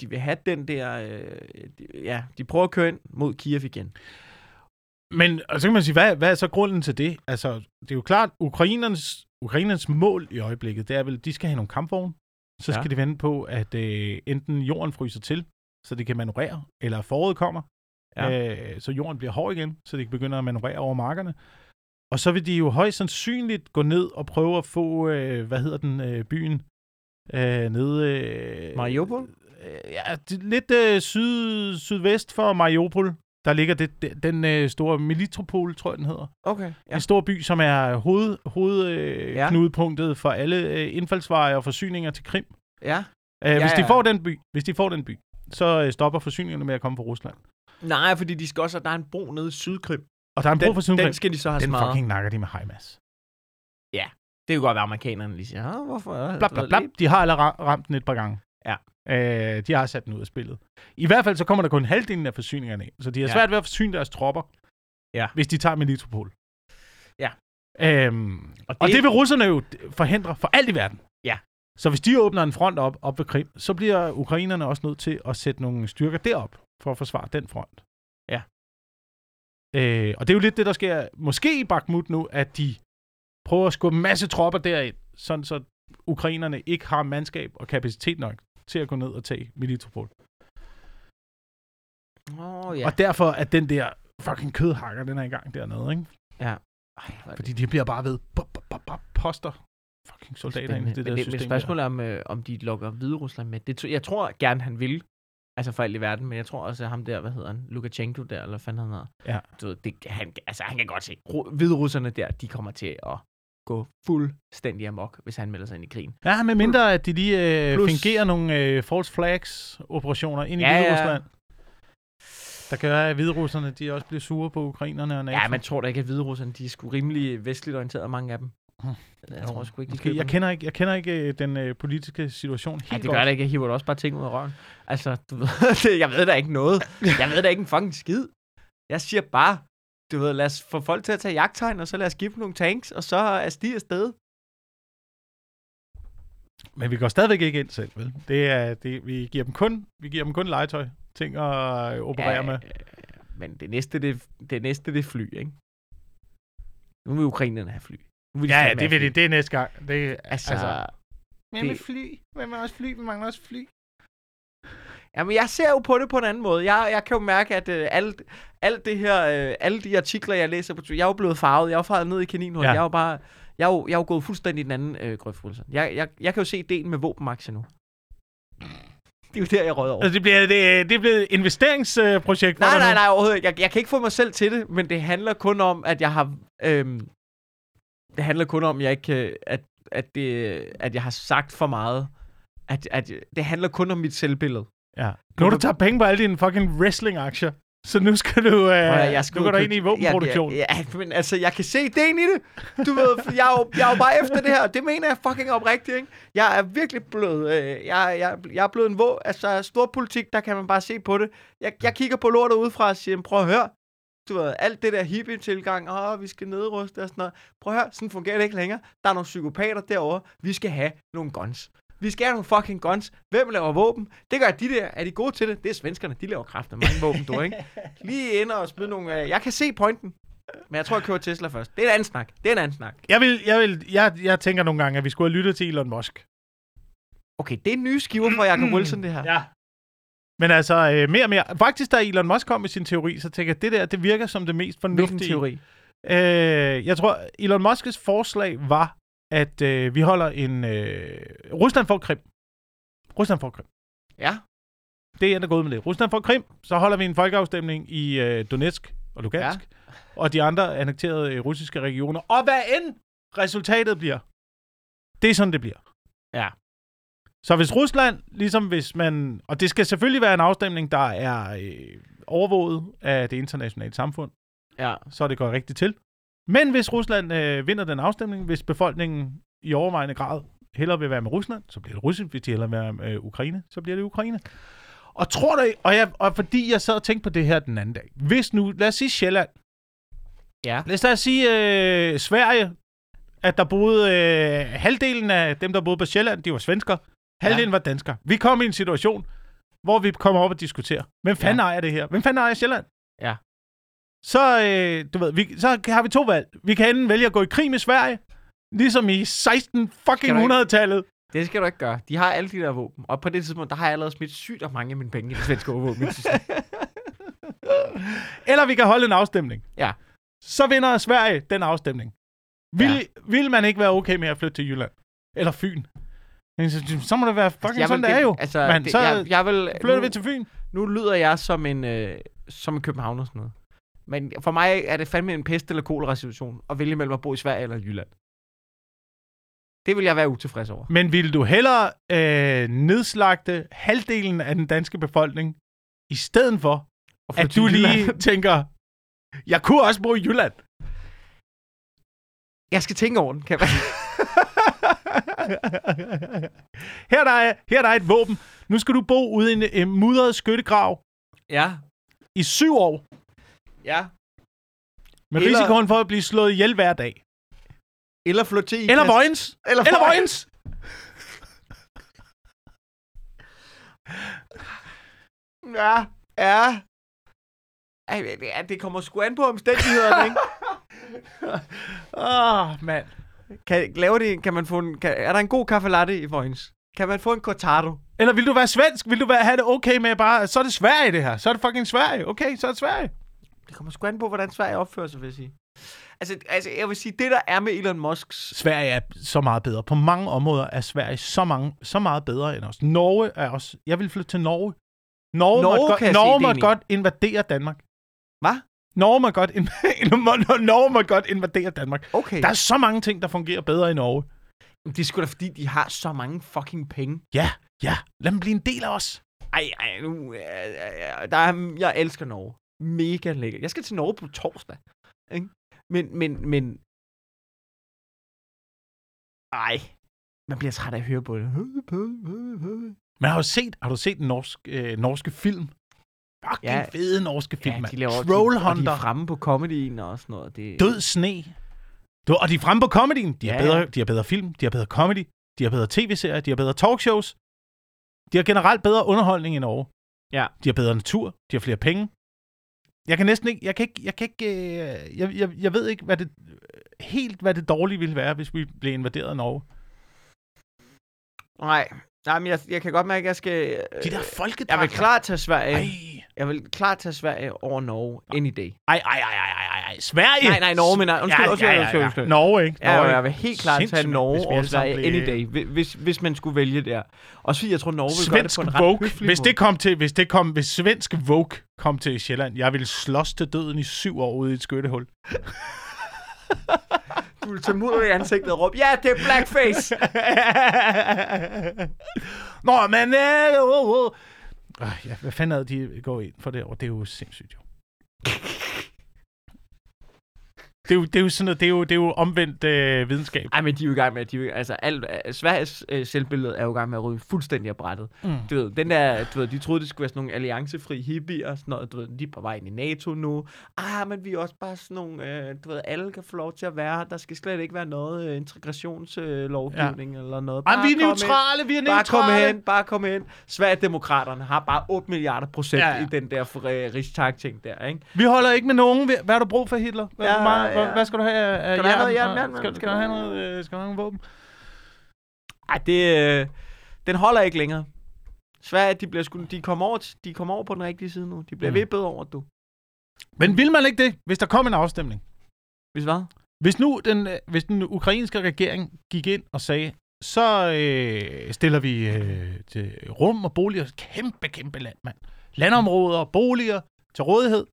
de vil have den der, øh, de, ja, de prøver at køre ind mod Kiev igen. Men og så kan man sige, hvad, hvad er så grunden til det? Altså, det er jo klart, Ukrainernes, Ukrainernes mål i øjeblikket, det er vel, de skal have nogle kampvogne. Så skal Ja. de vente på, at øh, enten jorden fryser til, så det kan manøvrere, eller foråret kommer, Ja. øh, så jorden bliver hård igen, så de kan begynde at manøvrere over markerne. Og så vil de jo højst sandsynligt gå ned og prøve at få, øh, hvad hedder den, øh, byen øh, nede... Øh, Mariupol? Øh, ja, det, lidt øh, syd, sydvest for Mariupol. Der ligger det, den øh, store Militropol, tror jeg, den hedder. Okay, Ja. ja. En stor by, som er hoved, hoved øh, Ja. for alle øh, indfaldsveje og forsyninger til Krim. Ja. Øh, Ja, hvis, de ja. får den by, hvis de får den by, så øh, stopper forsyningerne med at komme fra Rusland. Nej, fordi de skal også, der er en bro nede i Sydkrim. Og der er en brug for Den, Sydkrim. den skal de så have Den smadret. fucking nakker de med HIMARS. Det kan godt være, at amerikanerne lige siger, "Ah, hvorfor? Blap, blap, blap. De har allerede ra- ramt den et par gange. Ja. Øh, de har sat den ud af spillet. I hvert fald så kommer der kun halvdelen af forsyningerne ind. Så de har Ja. svært ved at forsyne deres tropper, Ja. hvis de tager Militopol. Ja. Øhm, Og det, og det vil russerne jo forhindre for alt i verden. Ja. Så hvis de åbner en front op, op ved Krim, så bliver ukrainerne også nødt til at sætte nogle styrker derop for at forsvare den front. Ja. Øh, og det er jo lidt det, der sker måske i Bakhmut nu, at de prøver at skubbe en masse tropper derind, sådan så ukrainerne ikke har mandskab og kapacitet nok til at gå ned og tage Militopol. Åh, oh, ja. Og derfor er den der fucking kødhakker, den er i gang dernede, ikke? ja. Ej, Fordi de bliver bare ved. Bop, bop, bop, bop, poster fucking soldater ind i det men, der det, system. men spørgsmålet er, om, øh, om de lukker Hvide Rusland med. Det, jeg tror gerne, han vil. Altså for alt i verden, men jeg tror også, at ham der, hvad hedder han, Lukashenko der, eller hvad fanden han hedder. Ja. Du ved, det, han, altså, han kan godt se, hvide russerne der, de kommer til at gå fuldstændig amok, hvis han melder sig ind i krigen. Ja, med mindre at de lige øh, Plus- fingerer nogle øh, false flags operationer ind i Ja, ja, Hvide ja. Der gør, at hviderusserne de også bliver sure på ukrainerne og NATO. Ja, man tror da ikke, at hvide russerne, de er sgu rimelig vestligt orienteret, mange af dem. Hmm. Jeg tror sgu ikke, de køber jeg, kender ikke, jeg kender ikke øh, den øh, politiske situation helt Ja, det godt. gør det ikke. Jeg hiver da også bare ting ud af røven. Altså, du ved, *laughs* jeg ved da ikke noget. Jeg ved da ikke en fucking skid. Jeg siger bare, du ved, lad os få folk til at tage jagttegn, og så lad os give dem nogle tanks, og så er de afsted. Men vi går stadigvæk ikke ind selv, vel? Det er, det, vi giver dem kun, vi giver dem kun legetøj, ting at øh, operere ja, med. øh, Men det næste, det, det næste, det er fly, ikke? Nu vil ukrainerne have fly. Nu vil de Ja, ja, det vil det, det er næste gang. Det, Altså, altså men det- med fly. Hvem er også fly? Vi mangler også fly. Jamen, jeg ser jo på det på en anden måde. Jeg, jeg kan jo mærke, at øh, alt, alt det her, øh, alle de artikler, jeg læser på Twitter, jeg er jo blevet farvet. Jeg er jo farvet ned i kaninhul. Ja. Jeg er jo bare, jeg er jo, jeg er jo gået fuldstændig den anden øh, grøftfuldelse. Jeg, jeg, jeg kan jo se ideen med våbenaktier nu. Det er jo der, jeg rød over. Altså, det bliver, det, det bliver et investeringsprojekt. Nej, nej, nej, overhovedet. Jeg, jeg kan ikke få mig selv til det, men det handler kun om, at jeg har... Øhm, det handler kun om, at jeg ikke kan- at, at, det, at jeg har sagt for meget. At, at det handler kun om mit selvbillede. Ja. Nu har du taget penge på alle dine fucking wrestling-aktier. Så nu skal du, øh, jeg nu går du ind i våbenproduktion. Ja, ja, ja, men altså, jeg kan se ideen i det. Du ved, jeg er, jo, jeg er jo bare efter det her. Det mener jeg fucking oprigtigt, ikke? Jeg er virkelig blevet... Øh, jeg, jeg, jeg er blevet en våg. Altså, stor politik, der kan man bare se på det. Jeg, jeg kigger på lortet udefra og siger, prøv at høre. Du ved, alt det der hippie-tilgang, åh, vi skal nedruste og sådan noget. Prøv at høre, sådan fungerer det ikke længere. Der er nogle psykopater derovre. Vi skal have nogle guns. Vi skal have nogle fucking guns. Hvem laver våben? Det gør de der. Er de gode til det? Det er svenskerne. De laver kraft af mange våben, du ikke? *laughs* Lige ind og smide nogle... Øh, jeg kan se pointen. Men jeg tror, jeg kører Tesla først. Det er en anden snak. Det er en anden snak. Jeg, vil, jeg, vil, jeg, jeg tænker nogle gange, at vi skulle have lyttet til Elon Musk. Okay, det er nye skiver fra Jacob Wilson, det her. Ja. Men altså, øh, mere og mere. Faktisk, da Elon Musk kom med sin teori, så tænker jeg, at det der, det virker som det mest Hvilken fornuftige. teori? Øh, jeg tror, Elon Musks forslag var, at øh, vi holder en... Øh, Rusland får Krim. Rusland får Krim. Ja. Det er der gået med det. Rusland får Krim, så holder vi en folkeafstemning i øh, Donetsk og Lugansk, ja. og de andre annekterede øh, russiske regioner. Og hvad end resultatet bliver, det er sådan, det bliver. Ja. Så hvis Rusland, ligesom hvis man... Og det skal selvfølgelig være en afstemning, der er øh, overvåget af det internationale samfund, Ja. så det går rigtigt til. Men hvis Rusland øh, vinder den afstemning, hvis befolkningen i overvejende grad hellere vil være med Rusland, så bliver det Rusland. Hvis de hellere vil være med øh, Ukraine, så bliver det Ukraine. Og tror du, og, jeg, og fordi jeg sad og tænkte på det her den anden dag. Hvis nu, lad os sige Sjælland. Ja. Lad os sige øh, Sverige, at der boede øh, halvdelen af dem, der boede på Sjælland, de var svensker. Halvdelen ja. var danskere. Vi kom i en situation, hvor vi kommer op og diskuterer. Hvem fanden ja. ejer det her? Hvem fanden ejer Sjælland? Ja. Så, øh, du ved, vi, så har vi to valg. Vi kan enten vælge at gå i krig med Sverige, ligesom i 16 fucking du ikke- 100-tallet. Det skal du ikke gøre. De har alle de der våben. Og på det tidspunkt, der har jeg allerede smidt sygt og mange af mine penge i det svenske våben. *laughs* Eller vi kan holde en afstemning. Ja. Så vinder Sverige den afstemning. Vil, Ja. vil man ikke være okay med at flytte til Jylland? Eller Fyn? Så, må det være fucking Jeg sådan, vil det er jo. Altså, Men det, så jeg, jeg vil, Flytter nu, vi til Fyn? nu lyder jeg som en, øh, som en københavner og sådan noget. Men for mig er det fandme en pest- eller kolera-situation at vælge mellem at bo i Sverige eller Jylland. Det vil jeg være utilfreds over. Men vil du hellere øh, nedslagte halvdelen af den danske befolkning, i stedet for, at til du Jylland. lige *laughs* tænker, jeg kunne også bo i Jylland? Jeg skal tænke over den, kan jeg *laughs* her, der er, her der er et våben. Nu skal du bo ude i en, en mudret skyttegrav Ja. i syv år, Ja. med Eller- risikoen for at blive slået ihjel hver dag. Eller flytte til Eller. Vojens. Eller, Eller Vojens. *laughs* Ja. Ja. Ej, det- ja, det kommer sgu an på omstændighederne, ikke? *laughs* Åh, oh, mand. Kan, laver de, kan man få en, kan, er der en god kaffe latte i Vojens? Kan man få en cortado? Eller vil du være svensk? Vil du være, have det okay med bare... Så er det Sverige, det her. Så er det fucking Sverige. Okay, så er det Sverige. Det kommer sgu an på, hvordan Sverige opfører sig, vil jeg sige. Altså, altså, jeg vil sige, det der er med Elon Musks... Sverige er så meget bedre. På mange områder er Sverige så, mange, så meget bedre end os. Norge er også... Jeg vil flytte til Norge. Norge, Norge måtte, godt, Norge måtte godt invadere Danmark. Hvad? Norge må godt, inv- *laughs* Norge må godt invadere Danmark. Okay. Der er så mange ting, der fungerer bedre i Norge. Det er sgu da fordi, de har så mange fucking penge. Ja, ja. Lad dem blive en del af os. Ej, ej, nu... Øh, øh, der er, jeg elsker Norge. Mega lækkert. Jeg skal til Norge på torsdag. Ikke? Men, men, men... Ej. Man bliver træt af at høre på det. Men har du set, har du set den norsk, øh, norske film? Fucking Ja. fede norske film, Ja, de laver Troll de, og de er fremme på comedyen og sådan noget. Det, Død Sne. Du, og de er fremme på comedyen. De har, Ja, bedre, ja. de har bedre film, de har bedre comedy, de har bedre tv-serier, de har bedre talkshows. De har generelt bedre underholdning i Norge. Ja. De har bedre natur, de har flere penge. Jeg kan næsten ikke, jeg kan ikke, jeg kan ikke, øh, jeg, jeg, jeg ved ikke, hvad det, helt hvad det dårlige ville være, hvis vi blev invaderet af Norge. Nej. Nej, men jeg, jeg kan godt mærke, at jeg skal... øh, De der jeg folkedragter. vil klart tage Sverige. Ej, Jeg vil klart tage Sverige over Norge any day. ej, ej, ej, ej, ej, ej. Sverige! Nej, nej, Norge, men nej. Undskyld, undskyld, undskyld, undskyld. Norge, ikke? Ja, Norge, jeg vil helt klart Sindssygt, tage Norge over Sverige any day, hvi- hvis, hvis man skulle vælge der. Også fordi jeg tror, Norge vil gøre det Svensk på en ret Vogue. høflig Hvis det kom til, hvis det kom, hvis svensk Vogue kom til Sjælland, jeg ville slås til døden i syv år ude i et skyttehul. Du vil tage mod i ansigtet og råbe, ja, det er blackface! *laughs* Nå, men... Øh, uh. Øh, ja, hvad fanden er det, de går ind for det år? Det er jo sindssygt, jo. Det er jo, det er jo sådan noget, det er jo, det er jo omvendt øh, videnskab. Ej, men de er jo i gang med, de er jo, altså, alt, øh, Sveriges øh, selvbillede er jo i gang med at ryge fuldstændig af brættet. Mm. Du ved, den der, du ved, de troede, det skulle være sådan nogle alliancefri hippier og sådan noget, du ved, de er på vej ind i NATO nu. Ah, men vi er også bare sådan nogle, øh, du ved, alle kan få lov til at være. Der skal slet ikke være noget øh, integrationslovgivning øh, eller noget. Ej, Bare vi er neutrale, vi er Bare kom neutrale. hen, bare kom hen. Sverigedemokraterne har bare 8 milliarder procent Ja, ja, ja. ja. i den der uh, Rigsdag-ting der, ikke? Vi holder ikke med nogen. Hvad har du brug for, Hitler? Hvad, Ja, meget, ja. hvad, hvad skal du have? Skal du have noget jern? mand? Skal, skal, du have noget, øh, skal du have noget våben? Ej, det, øh, den holder ikke længere. Sverige, de, bliver sgu, de, kommer over, de kommer over på den rigtige side nu. De bliver Mm. vippet over, du. Men vil man ikke det, hvis der kom en afstemning? Hvis hvad? Hvis nu den, øh, hvis den ukrainske regering gik ind og sagde, så øh, stiller vi øh, til rum og boliger, kæmpe, kæmpe land, mand. Landområder, boliger til rådighed.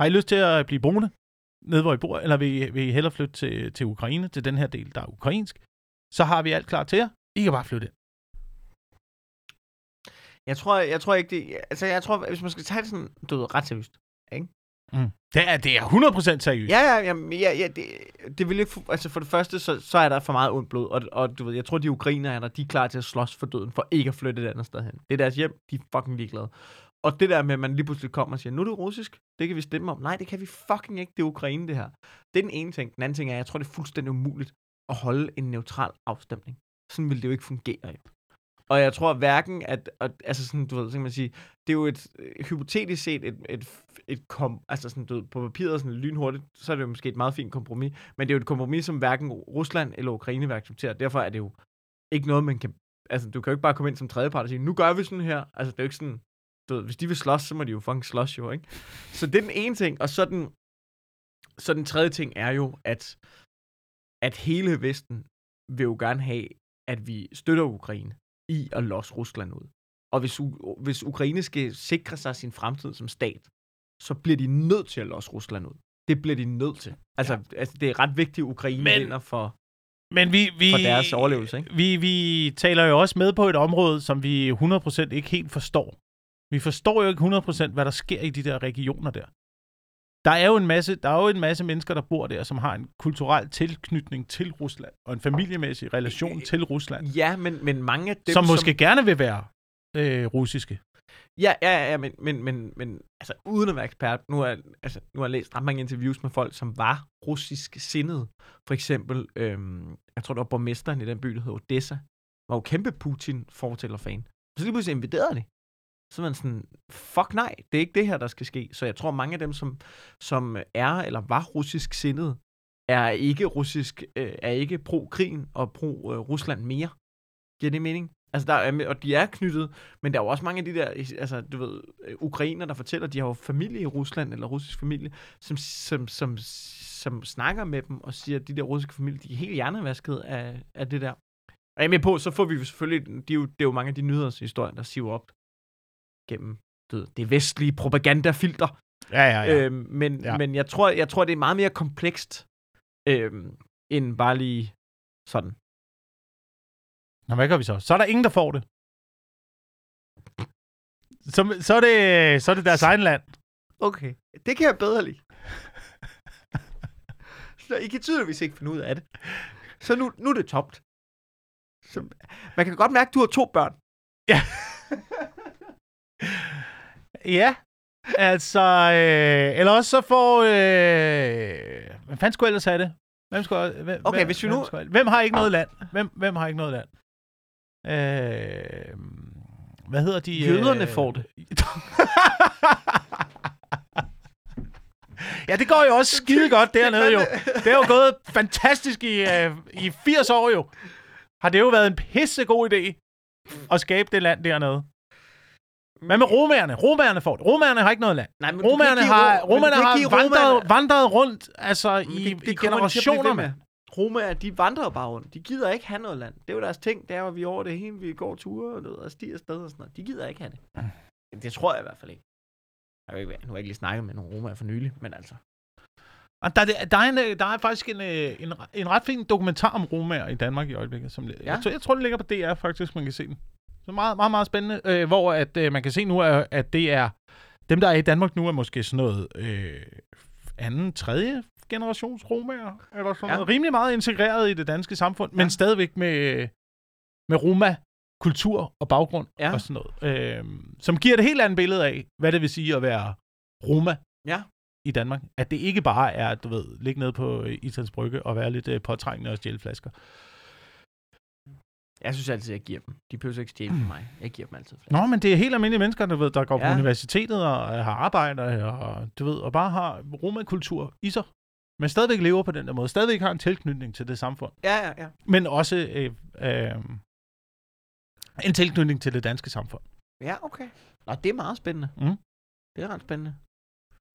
Har I lyst til at blive boende nede, hvor I bor, eller vil I, vil I hellere flytte til, til Ukraine, til den her del, der er ukrainsk? Så har vi alt klar til jer. I kan bare flytte ind. Jeg tror, jeg tror ikke, det... Altså, jeg tror, hvis man skal tage det sådan, du ved, ret seriøst. Mm. Det, er, det er 100% seriøst. Ja, ja, ja, ja, ja det, det vil ikke... Altså, for det første, så, så er der for meget ondt blod. Og, og du ved, jeg tror, de ukrainere, de er klar til at slås for døden, for ikke at flytte et andet sted hen. Det er deres hjem, de er fucking ligeglade. Og det der med, at man lige pludselig kommer og siger, nu er det russisk, det kan vi stemme om. Nej, det kan vi fucking ikke, det er Ukraine, det her. Det er den ene ting. Den anden ting er, jeg tror, det er fuldstændig umuligt at holde en neutral afstemning. Sådan vil det jo ikke fungere, jo. Og jeg tror hverken, at, at altså sådan, du ved, så kan man sige, det er jo et, øh, hypotetisk set et, et, et kom, altså sådan, du ved, på papiret sådan lynhurtigt, så er det jo måske et meget fint kompromis, men det er jo et kompromis, som hverken Rusland eller Ukraine vil acceptere. Derfor er det jo ikke noget, man kan, altså du kan jo ikke bare komme ind som tredjepart og sige, nu gør vi sådan her. Altså det er jo ikke sådan, du hvis de vil slås, så må de jo fucking slås jo, ikke? Så det er den ene ting, og så den, så den tredje ting er jo, at, at hele Vesten vil jo gerne have, at vi støtter Ukraine i at losse Rusland ud. Og hvis, U- hvis Ukraine skal sikre sig sin fremtid som stat, så bliver de nødt til at losse Rusland ud. Det bliver de nødt til. Altså, ja. altså det er ret vigtigt, at Ukraine Men- vinder for, Men vi, vi, for deres overlevelse, ikke? Vi, vi taler jo også med på et område, som vi 100% ikke helt forstår. Vi forstår jo ikke 100% hvad der sker i de der regioner der. Der er jo en masse, der er jo en masse mennesker, der bor der, som har en kulturel tilknytning til Rusland, og en familiemæssig relation til Rusland, Ja, men, men mange af dem, som måske gerne vil være øh, russiske. Ja, ja, ja, men, men, men, men altså, uden at være ekspert, nu har, altså, nu har jeg læst ret mange interviews med folk, som var russisk sindede. For eksempel, øhm, jeg tror, det var borgmesteren i den by, der hed Odessa, var jo kæmpe Putin-fortæller-fan. Så lige pludselig invaderede de. Så er man sådan, fuck nej, det er ikke det her, der skal ske. Så jeg tror, mange af dem, som, som er eller var russisk sindet, er ikke russisk, øh, er ikke pro-krigen og pro-Rusland mere. Giver det mening? Altså, der er, og de er knyttet, men der er jo også mange af de der, altså, du ved, øh, ukrainer, der fortæller, at de har jo familie i Rusland, eller russisk familie, som, som, som, som snakker med dem og siger, at de der russiske familier, de er helt hjernevasket af, af det der. Og jeg er med på, så får vi jo selvfølgelig, de er jo, det er jo mange af de nyhedshistorier, der siver op gennem ved, det vestlige propagandafilter. Ja, ja, ja. Øhm, men, Ja. ja. men jeg tror, jeg tror, det er meget mere komplekst, øhm, end bare lige sådan. Nå, hvad gør vi så? Så er der ingen, der får det. Så, så, er, det, så er det deres egen land. Okay, det kan jeg bedre lide. Så I kan tydeligvis ikke finde ud af det. Så nu, nu er det topt. Så, man kan godt mærke, at du har to børn. Ja, *laughs* altså... Øh, eller også så får... Øh, hvad fanden skulle ellers have det? Hvem skulle, hvem, Okay, hvem, hvis vi hvem, nu- skulle, hvem har ikke noget land? Hvem, hvem har ikke noget land? Øh, hvad hedder de? Jøderne øh, får det. *laughs* ja, det går jo også skide godt dernede jo. Det er jo gået fantastisk i, øh, i 80 år jo. Har det jo været en pissegod idé at skabe det land dernede. Hvad med romerne? Romerne får det. Romerne har ikke noget land. Nej, men Romerne har, ro- romerne har vandret, romerne- vandret rundt altså, Men i, det- i det blive generationer ved med. Romaer, de vandrer bare rundt. De gider ikke have noget land. Det er jo deres ting. Det er at vi er over det hele. Vi går ture og, ved, og stiger afsted og sådan noget. De gider ikke have det. Det tror jeg i hvert fald ikke. Jeg vil ikke, nu har jeg ikke lige snakket med nogle romaer for nylig, men altså. Og der, der, er en, øh, der er faktisk en, øh, en, en ret fin dokumentar om romaer i Danmark i øjeblikket. Som, ja. Ja. jeg, tror, jeg tror, det ligger på DR faktisk, man kan se den. Så meget, meget, meget spændende. Øh, hvor at, øh, man kan se nu, at, at det er... Dem, der er i Danmark nu, er måske sådan noget øh, anden, tredje generations romaer, eller sådan Ja. noget. Rimelig meget integreret i det danske samfund, ja. Men stadigvæk med, med roma kultur og baggrund Ja. og sådan noget. Øh, som giver et helt andet billede af, hvad det vil sige at være roma Ja. i Danmark. At det ikke bare er, du ved, ligge nede på øh, Islands Brygge og være lidt øh, påtrængende og stjæle flasker. Jeg synes altid, jeg giver dem. De behøver ikke stjæle fra mig. Jeg giver dem altid flere. Nå, men det er helt almindelige mennesker, du ved, der går ja. på universitetet og øh, har arbejde og, du ved, og bare har romakultur i sig. Men stadigvæk lever på den der måde. Stadigvæk har en tilknytning til det samfund. Ja, ja, ja. Men også øh, øh, en tilknytning til det danske samfund. Ja, okay. Nå, det er meget spændende. Mm. Det er ret spændende.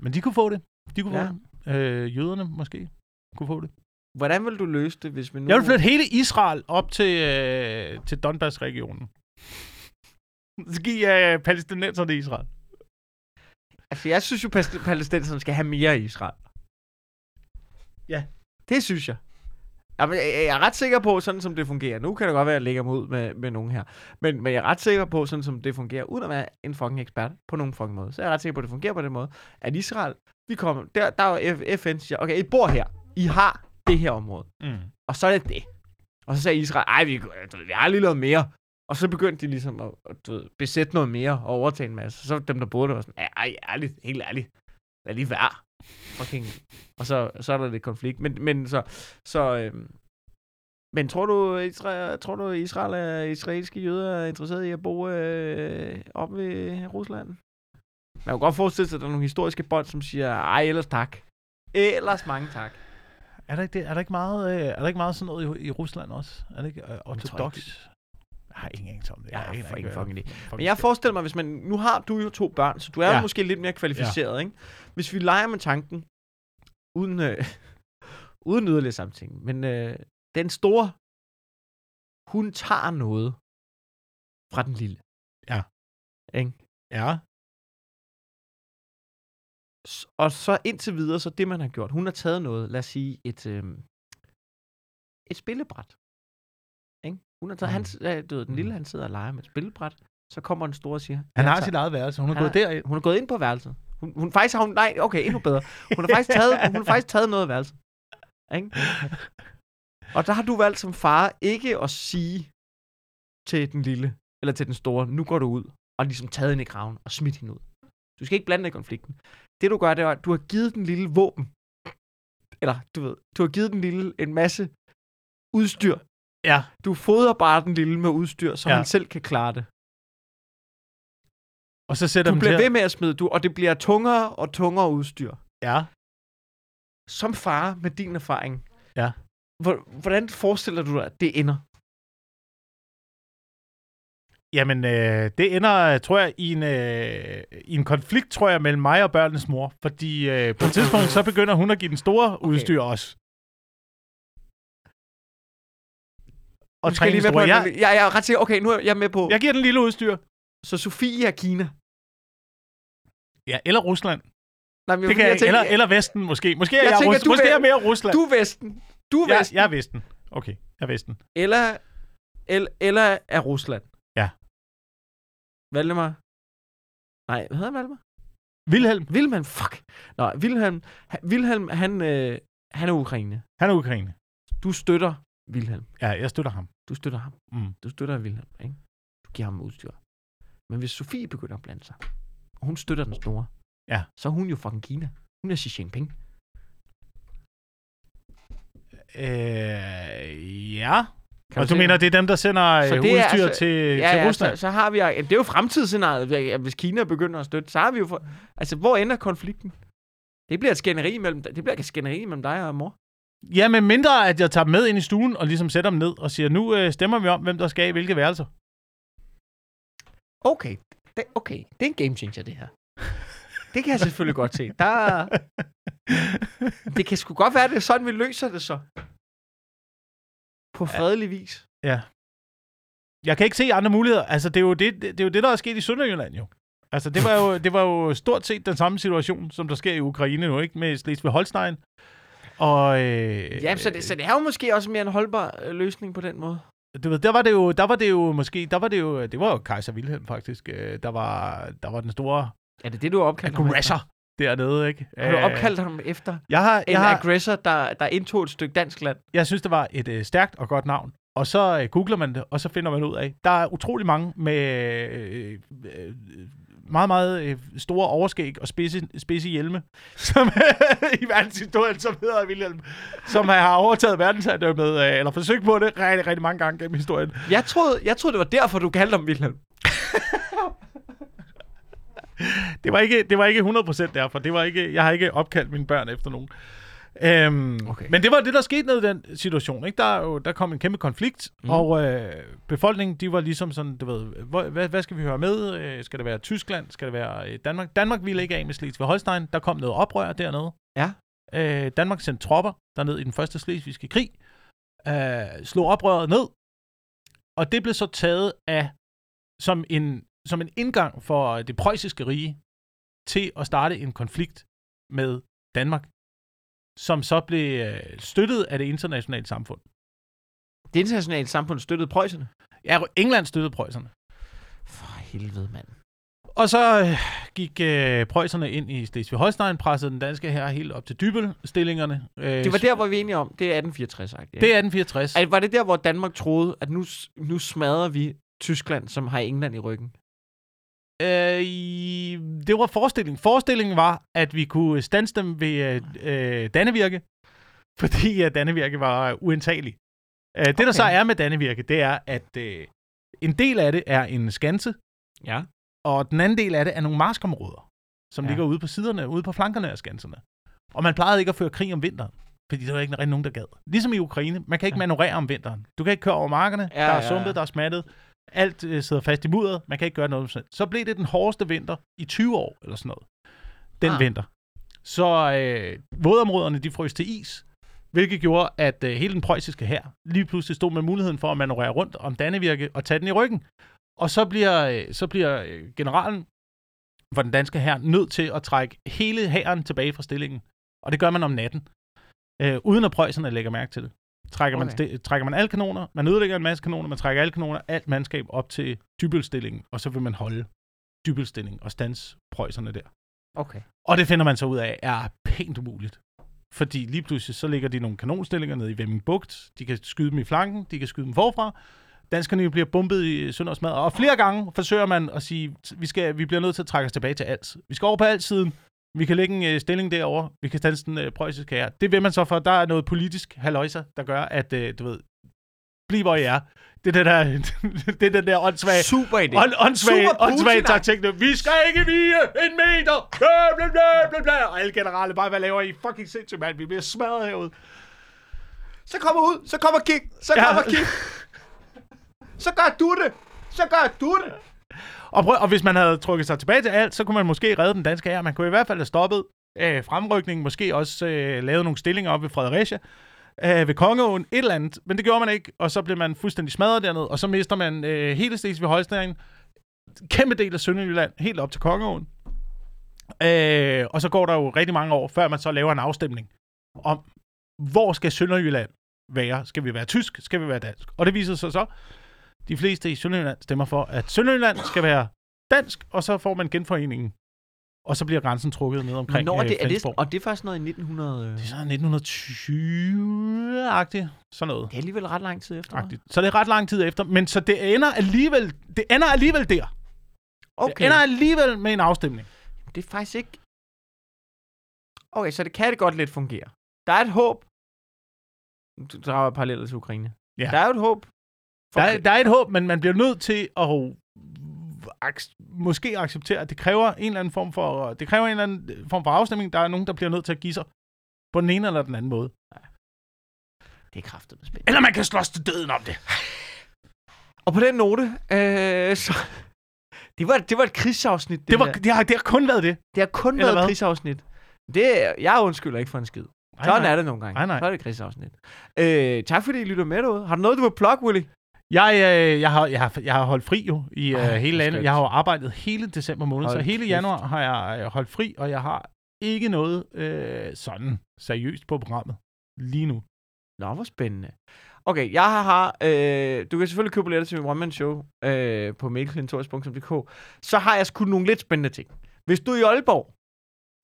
Men de kunne få det. De kunne Ja. få det. Øh, jøderne måske kunne få det. Hvordan vil du løse det, hvis vi nu... Jeg vil flytte hele Israel op til, øh, til Donbass-regionen. Så giv øh, palæstinenserne Israel. Altså, jeg synes jo, at palæstinenserne skal have mere i Israel. Ja. Det synes jeg. Jamen, jeg er ret sikker på, sådan som det fungerer. Nu kan det godt være, at jeg lægger mig ud med, med nogen her. Men, men jeg er ret sikker på, sådan som det fungerer, uden at være en fucking ekspert på nogen fucking måde. Så er jeg ret sikker på, at det fungerer på den måde, at Israel, vi kommer, der, der er jo FN, siger, okay, I bor her. I har det her område. Mm. Og så er det det. Og så sagde Israel, ej, vi, du ved, vi har lige noget mere. Og så begyndte de ligesom at, at du ved, besætte noget mere og overtage en masse. Så dem, der boede der, var sådan, ej, ærligt, helt ærligt. Lad lige være. Fucking. Og så, så er der lidt konflikt. Men, men så, så øhm, men tror du, Israel, tror du, Israel er israelske jøder er interesseret i at bo øh, op ved Rusland? Man kan godt forestille sig, at der er nogle historiske bånd, som siger, ej, ellers tak. Ellers mange tak. Er der ikke, det? Er der ikke meget, øh, er der ikke meget sådan noget i, i Rusland også? Er det ikke øh, ortodox? Jeg har ingen anelse om det. Jeg har ingen fucking idé. Men jeg forestiller mig, hvis man... Nu har du jo to børn, så du er Ja. måske lidt mere kvalificeret, ja. ikke? Hvis vi leger med tanken, uden, øh, *laughs* uden yderligere samtænking, men øh, den store, hun tager noget fra den lille. Ja. Ikke? Ja. Og så indtil videre, så det man har gjort, hun har taget noget, lad os sige et, øh, et spillebræt. Ikke? Hun har taget, Mm. hans, øh, du ved, den lille, han sidder og leger med et spillebræt, så kommer den store og siger, Han "Jeg har tager- sit eget værelse. Hun er Han gået derind. Hun er gået ind på værelset. Hun, hun faktisk har hun, nej, okay, endnu bedre. Hun har faktisk taget, hun har faktisk taget noget af værelset. Ikke? Og der har du valgt som far ikke at sige til den lille, eller til den store, nu går du ud, og ligesom taget hende i kraven og smidt hende ud. Du skal ikke blande dig i konflikten. Det du gør, det er, at du har givet den lille våben. Eller, du ved, du har givet den lille en masse udstyr. Ja. Du fodrer bare den lille med udstyr, så Ja. han selv kan klare det. Og så sætter Du bliver til ved med at smide, du, og det bliver tungere og tungere udstyr. Ja. Som far med din erfaring, Ja. hvor- hvordan forestiller du dig, at det ender? Jamen, øh, det ender, tror jeg, i en, øh, i en konflikt, tror jeg, mellem mig og børnenes mor. Fordi øh, på et tidspunkt, så begynder hun at give den store okay. udstyr også. Og Nu skal jeg lige med på, jeg, Jeg, jeg, jeg er ret sikker. Okay, nu er jeg med på. jeg giver den lille udstyr. Så Sofie er Kina. Ja, eller Rusland. Nej, men Det kan jeg, tænker- eller, eller Vesten måske. Måske er Jeg jeg, tænker, Rus- du måske er jeg mere Rusland. Du er Vesten. Du er jeg, Vesten. jeg er Vesten. Okay, jeg er Vesten. Eller, eller, eller er Rusland. Valdemar. Nej, hvad hedder han, Valdemar? Wilhelm, Wilhelm, fuck. Nå, Wilhelm, han- Wilhelm han, øh, han er Ukraine. han er Ukraine. Du støtter Wilhelm. Ja, jeg støtter ham. Du støtter ham. Mm. Du støtter Wilhelm, ikke? Du giver ham udstyr. Men hvis Sofie begynder at blande sig, og hun støtter den store, Ja. så er hun jo fucking Kina. Hun er Xi Jinping. Øh, ja. Kan Og du mener, det er dem, der sender Så øh, er udstyr altså- til, ja, til ja, Rusland? så, så har vi... Det er jo fremtidsscenariet. Hvis Kina begynder at støtte, så har vi jo... For, altså, hvor ender konflikten? Det bliver et skænderi mellem, det bliver et skænderi mellem dig og mor. Ja, men mindre, at jeg tager dem med ind i stuen og ligesom sætter dem ned og siger, nu øh, stemmer vi om, hvem der skal i hvilke værelser. Okay, det, okay. Det er en game changer, det her. Det kan jeg selvfølgelig godt se. Der, *laughs* det kan sgu godt være, det er sådan, vi løser det så. På fredelig vis. Jeg kan ikke se andre muligheder. Altså, det er jo det, det, er jo det der er sket i Sønderjylland jo. Altså, det var, jo, det var jo stort set den samme situation, som der sker i Ukraine nu, ikke? Med Slesvig-Holstein. Og, øh, Ja, så det, så det er jo måske også mere en holdbar øh, løsning på den måde. du ved, der var det jo, der var det jo måske, der var det jo, det var jo Kaiser Wilhelm faktisk, øh, der var, der var den store Er det det, du har opkaldt ham aggressor dernede, ikke? Har du Øh, opkaldt ham efter Jeg har, en jeg, har, aggressor, der, der indtog et stykke dansk land? jeg synes, det var et øh, stærkt og godt navn. Og så øh, googler man det, og så finder man ud af, der er utrolig mange med øh, øh, meget, meget øh, store overskæg og spidse, spidse hjelme, *laughs* som i verdenshistorien, som hedder Wilhelm, som har overtaget verdensherredømmet, øh, eller forsøgt på det rigtig, rigtig mange gange gennem historien. Jeg troede, jeg troede, det var derfor, du kaldte ham Wilhelm. *laughs* *laughs* Det var ikke, det var ikke 100% derfor. Det var ikke, jeg har ikke opkaldt mine børn efter nogen. Øhm, Okay. Men det var det, der skete ned i den situation. Ikke? Der, er jo, der kom en kæmpe konflikt, Mm. og øh, befolkningen, de var ligesom sådan, du ved, hvad, hvad skal vi høre med? Øh, skal det være Tyskland? Skal det være øh, Danmark? Danmark ville ikke af med Slesvig-Holstein. Der kom noget oprør dernede. Ja. Øh, Danmark sendte tropper derned i den første slesvigske krig. Øh, slog oprøret ned. Og det blev så taget af som en, som en indgang for det preussiske rige til at starte en konflikt med Danmark, som så blev øh, støttet af det internationale samfund. Det internationale samfund støttede preusserne. Ja, England støttede preusserne. For helvede, mand. Og så øh, gik øh, preusserne ind i Slesvig-Holstein, pressede den danske her helt op til dybelstillingerne. Øh, Det var der, hvor vi er enige om. Det er 1864, sagt. Ja. Det er 1864. Altså, var det der, hvor Danmark troede, at nu, nu smadrer vi Tyskland, som har England i ryggen? Øh, det var forestillingen. Forestillingen var, at vi kunne stanse dem ved øh, øh, Dannevirke, fordi at Dannevirke var uindtagelig. Øh, det, der så Okay. er med Dannevirke, det er, at øh, en del af det er en skanse, Ja. og den anden del af det er nogle marskområder, som Ja. ligger ude på siderne, ude på flankerne af skanserne. Og man plejede ikke at føre krig om vinteren, fordi der var ikke rigtig nogen, der gad. Ligesom i Ukraine, man kan ikke Ja. manøvrere om vinteren. Du kan ikke køre over markerne, Ja, ja, der er ja, sumpet, ja. der er smattet, alt øh, sidder fast i mudderet, man kan ikke gøre noget. Så blev det den hårdeste vinter i 20 år, eller sådan noget. Den Ah. vinter. Så øh, vådområderne, de frøs til is, hvilket gjorde, at øh, hele den preussiske hær lige pludselig stod med muligheden for at manøvrere rundt om Dannevirke og tage den i ryggen. Og så bliver, øh, så bliver øh, generalen for den danske hær nødt til at trække hele hæren tilbage fra stillingen. Og det gør man om natten, øh, uden at preusserne lægger mærke til det. Trækker, Okay. man, sti- trækker man alle kanoner, man ødelægger en masse kanoner, man trækker alle kanoner, alt mandskab op til dybelstillingen, og så vil man holde dybelstillingen og stans preusserne der. Okay. Og det finder man så ud af er pænt umuligt. Fordi lige pludselig så ligger de nogle kanonstillinger nede i Vemming Bugt. De kan skyde dem i flanken, de kan skyde dem forfra. Danskerne bliver bumpet i søndagsmad. Og flere gange forsøger man at sige, vi, skal, vi bliver nødt til at trække os tilbage til Als. Vi skal over på Als-siden. Vi kan lægge en øh, stilling derovre. Vi kan standse den øh, preussiske her. Det vil man så for, der er noget politisk haløjser, der gør, at, øh, du ved, bliv hvor I er. Det er det der, *laughs* det er den der åndssvage, Super idé. ånd, åndssvage, Super åndssvage taktik. Vi skal ikke vige en meter. Bla, bla, bla, bla, bla. Og alle generaler bare, hvad laver I? Fucking sindssygt, mand. Vi bliver smadret herude. Så kommer ud, så kommer kick, så Ja. kommer kick. *laughs* Så gør du det. så gør du det. Og, prøv, og hvis man havde trukket sig tilbage til alt, så kunne man måske redde den danske her. Man kunne i hvert fald have stoppet øh, fremrykningen, måske også øh, lavet nogle stillinger op ved Fredericia, øh, ved Kongeåen, et eller andet. Men det gjorde man ikke, og så blev man fuldstændig smadret dernede, og så mister man øh, hele Slesvig Holstein, kæmpe del af Sønderjylland, helt op til Kongeåen. Øh, og så går der jo rigtig mange år, før man så laver en afstemning om, hvor skal Sønderjylland være? Skal vi være tysk? Skal vi være dansk? Og det viser sig så, de fleste i Sønderjylland stemmer for, at Sønderjylland skal være dansk, og så får man genforeningen. Og så bliver grænsen trukket ned omkring Når øh, det, er det, og det er faktisk noget i 1900... Det er så 1920-agtigt, sådan noget. Det er alligevel ret lang tid efter. Agtigt. Så det er ret lang tid efter, men så det ender alligevel, det ender alligevel der. Det Okay, ender alligevel med en afstemning. det er faktisk ikke... Okay, så det kan det godt lidt fungere. Der er et håb. Du drager paralleller til Ukraine. Ja. Der er jo et håb. Der er, der er et håb, men man bliver nødt til at måske acceptere, at det kræver en eller anden form for, det kræver en eller anden form for afstemning. Der er nogen, der bliver nødt til at give sig på den ene eller den anden måde. Det er kraftet med spændende. Eller man kan slås til døden om det. Og på den note, øh, så... Det var, det var et krigsafsnit. Det, Det, var, det, har, det har kun været det. det har kun Eller været et krigsafsnit. Det, jeg undskylder ikke for en skid. Nej, Sådan nej. er det nogle gange. Nej, nej. Så er det et krigsafsnit. Øh, tak fordi I lytter med derude. Har du noget, du vil plukke, Willy? Jeg, øh, jeg, har, jeg, har, jeg har holdt fri jo i øh, Ej, hele landet. Jeg har jo arbejdet hele december måned, Hold så hele januar har jeg øh, holdt fri, og jeg har ikke noget øh, sådan seriøst på programmet lige nu. Nå, hvor spændende. Okay, jeg har, har øh, du kan selvfølgelig købe billetter til min one-man-show øh, på mailklintorius.dk. Så har jeg sgu nogle lidt spændende ting. Hvis du er i Aalborg,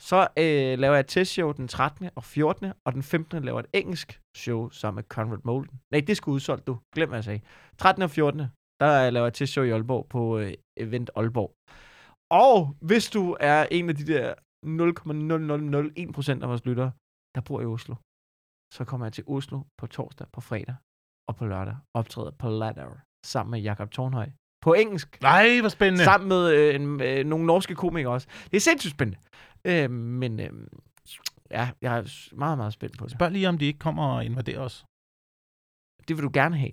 så øh, laver jeg et testshow den 13. og 14. og den 15. laver et engelsk show sammen med Conrad Molden. Nej, det skulle udsolgt, du. Glem, hvad jeg sagde. 13. og 14. der laver jeg et testshow i Aalborg på øh, Event Aalborg. Og hvis du er en af de der 0,0001% af vores lyttere, der bor i Oslo, så kommer jeg til Oslo på torsdag, på fredag og på lørdag. Optræder på Ladder sammen med Jakob Tornhøj. På engelsk. Nej, hvor spændende. Sammen med øh, en, øh, nogle norske komikere også. Det er sindssygt spændende. Øh, men øh, ja, jeg er meget, meget spændt på det. Spørg lige, om de ikke kommer og invaderer os. Det vil du gerne have.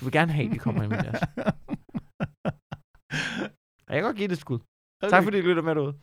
Du vil gerne have, at de kommer med os. *laughs* Jeg kan godt give det et skud. Tak fordi du lytter med derude.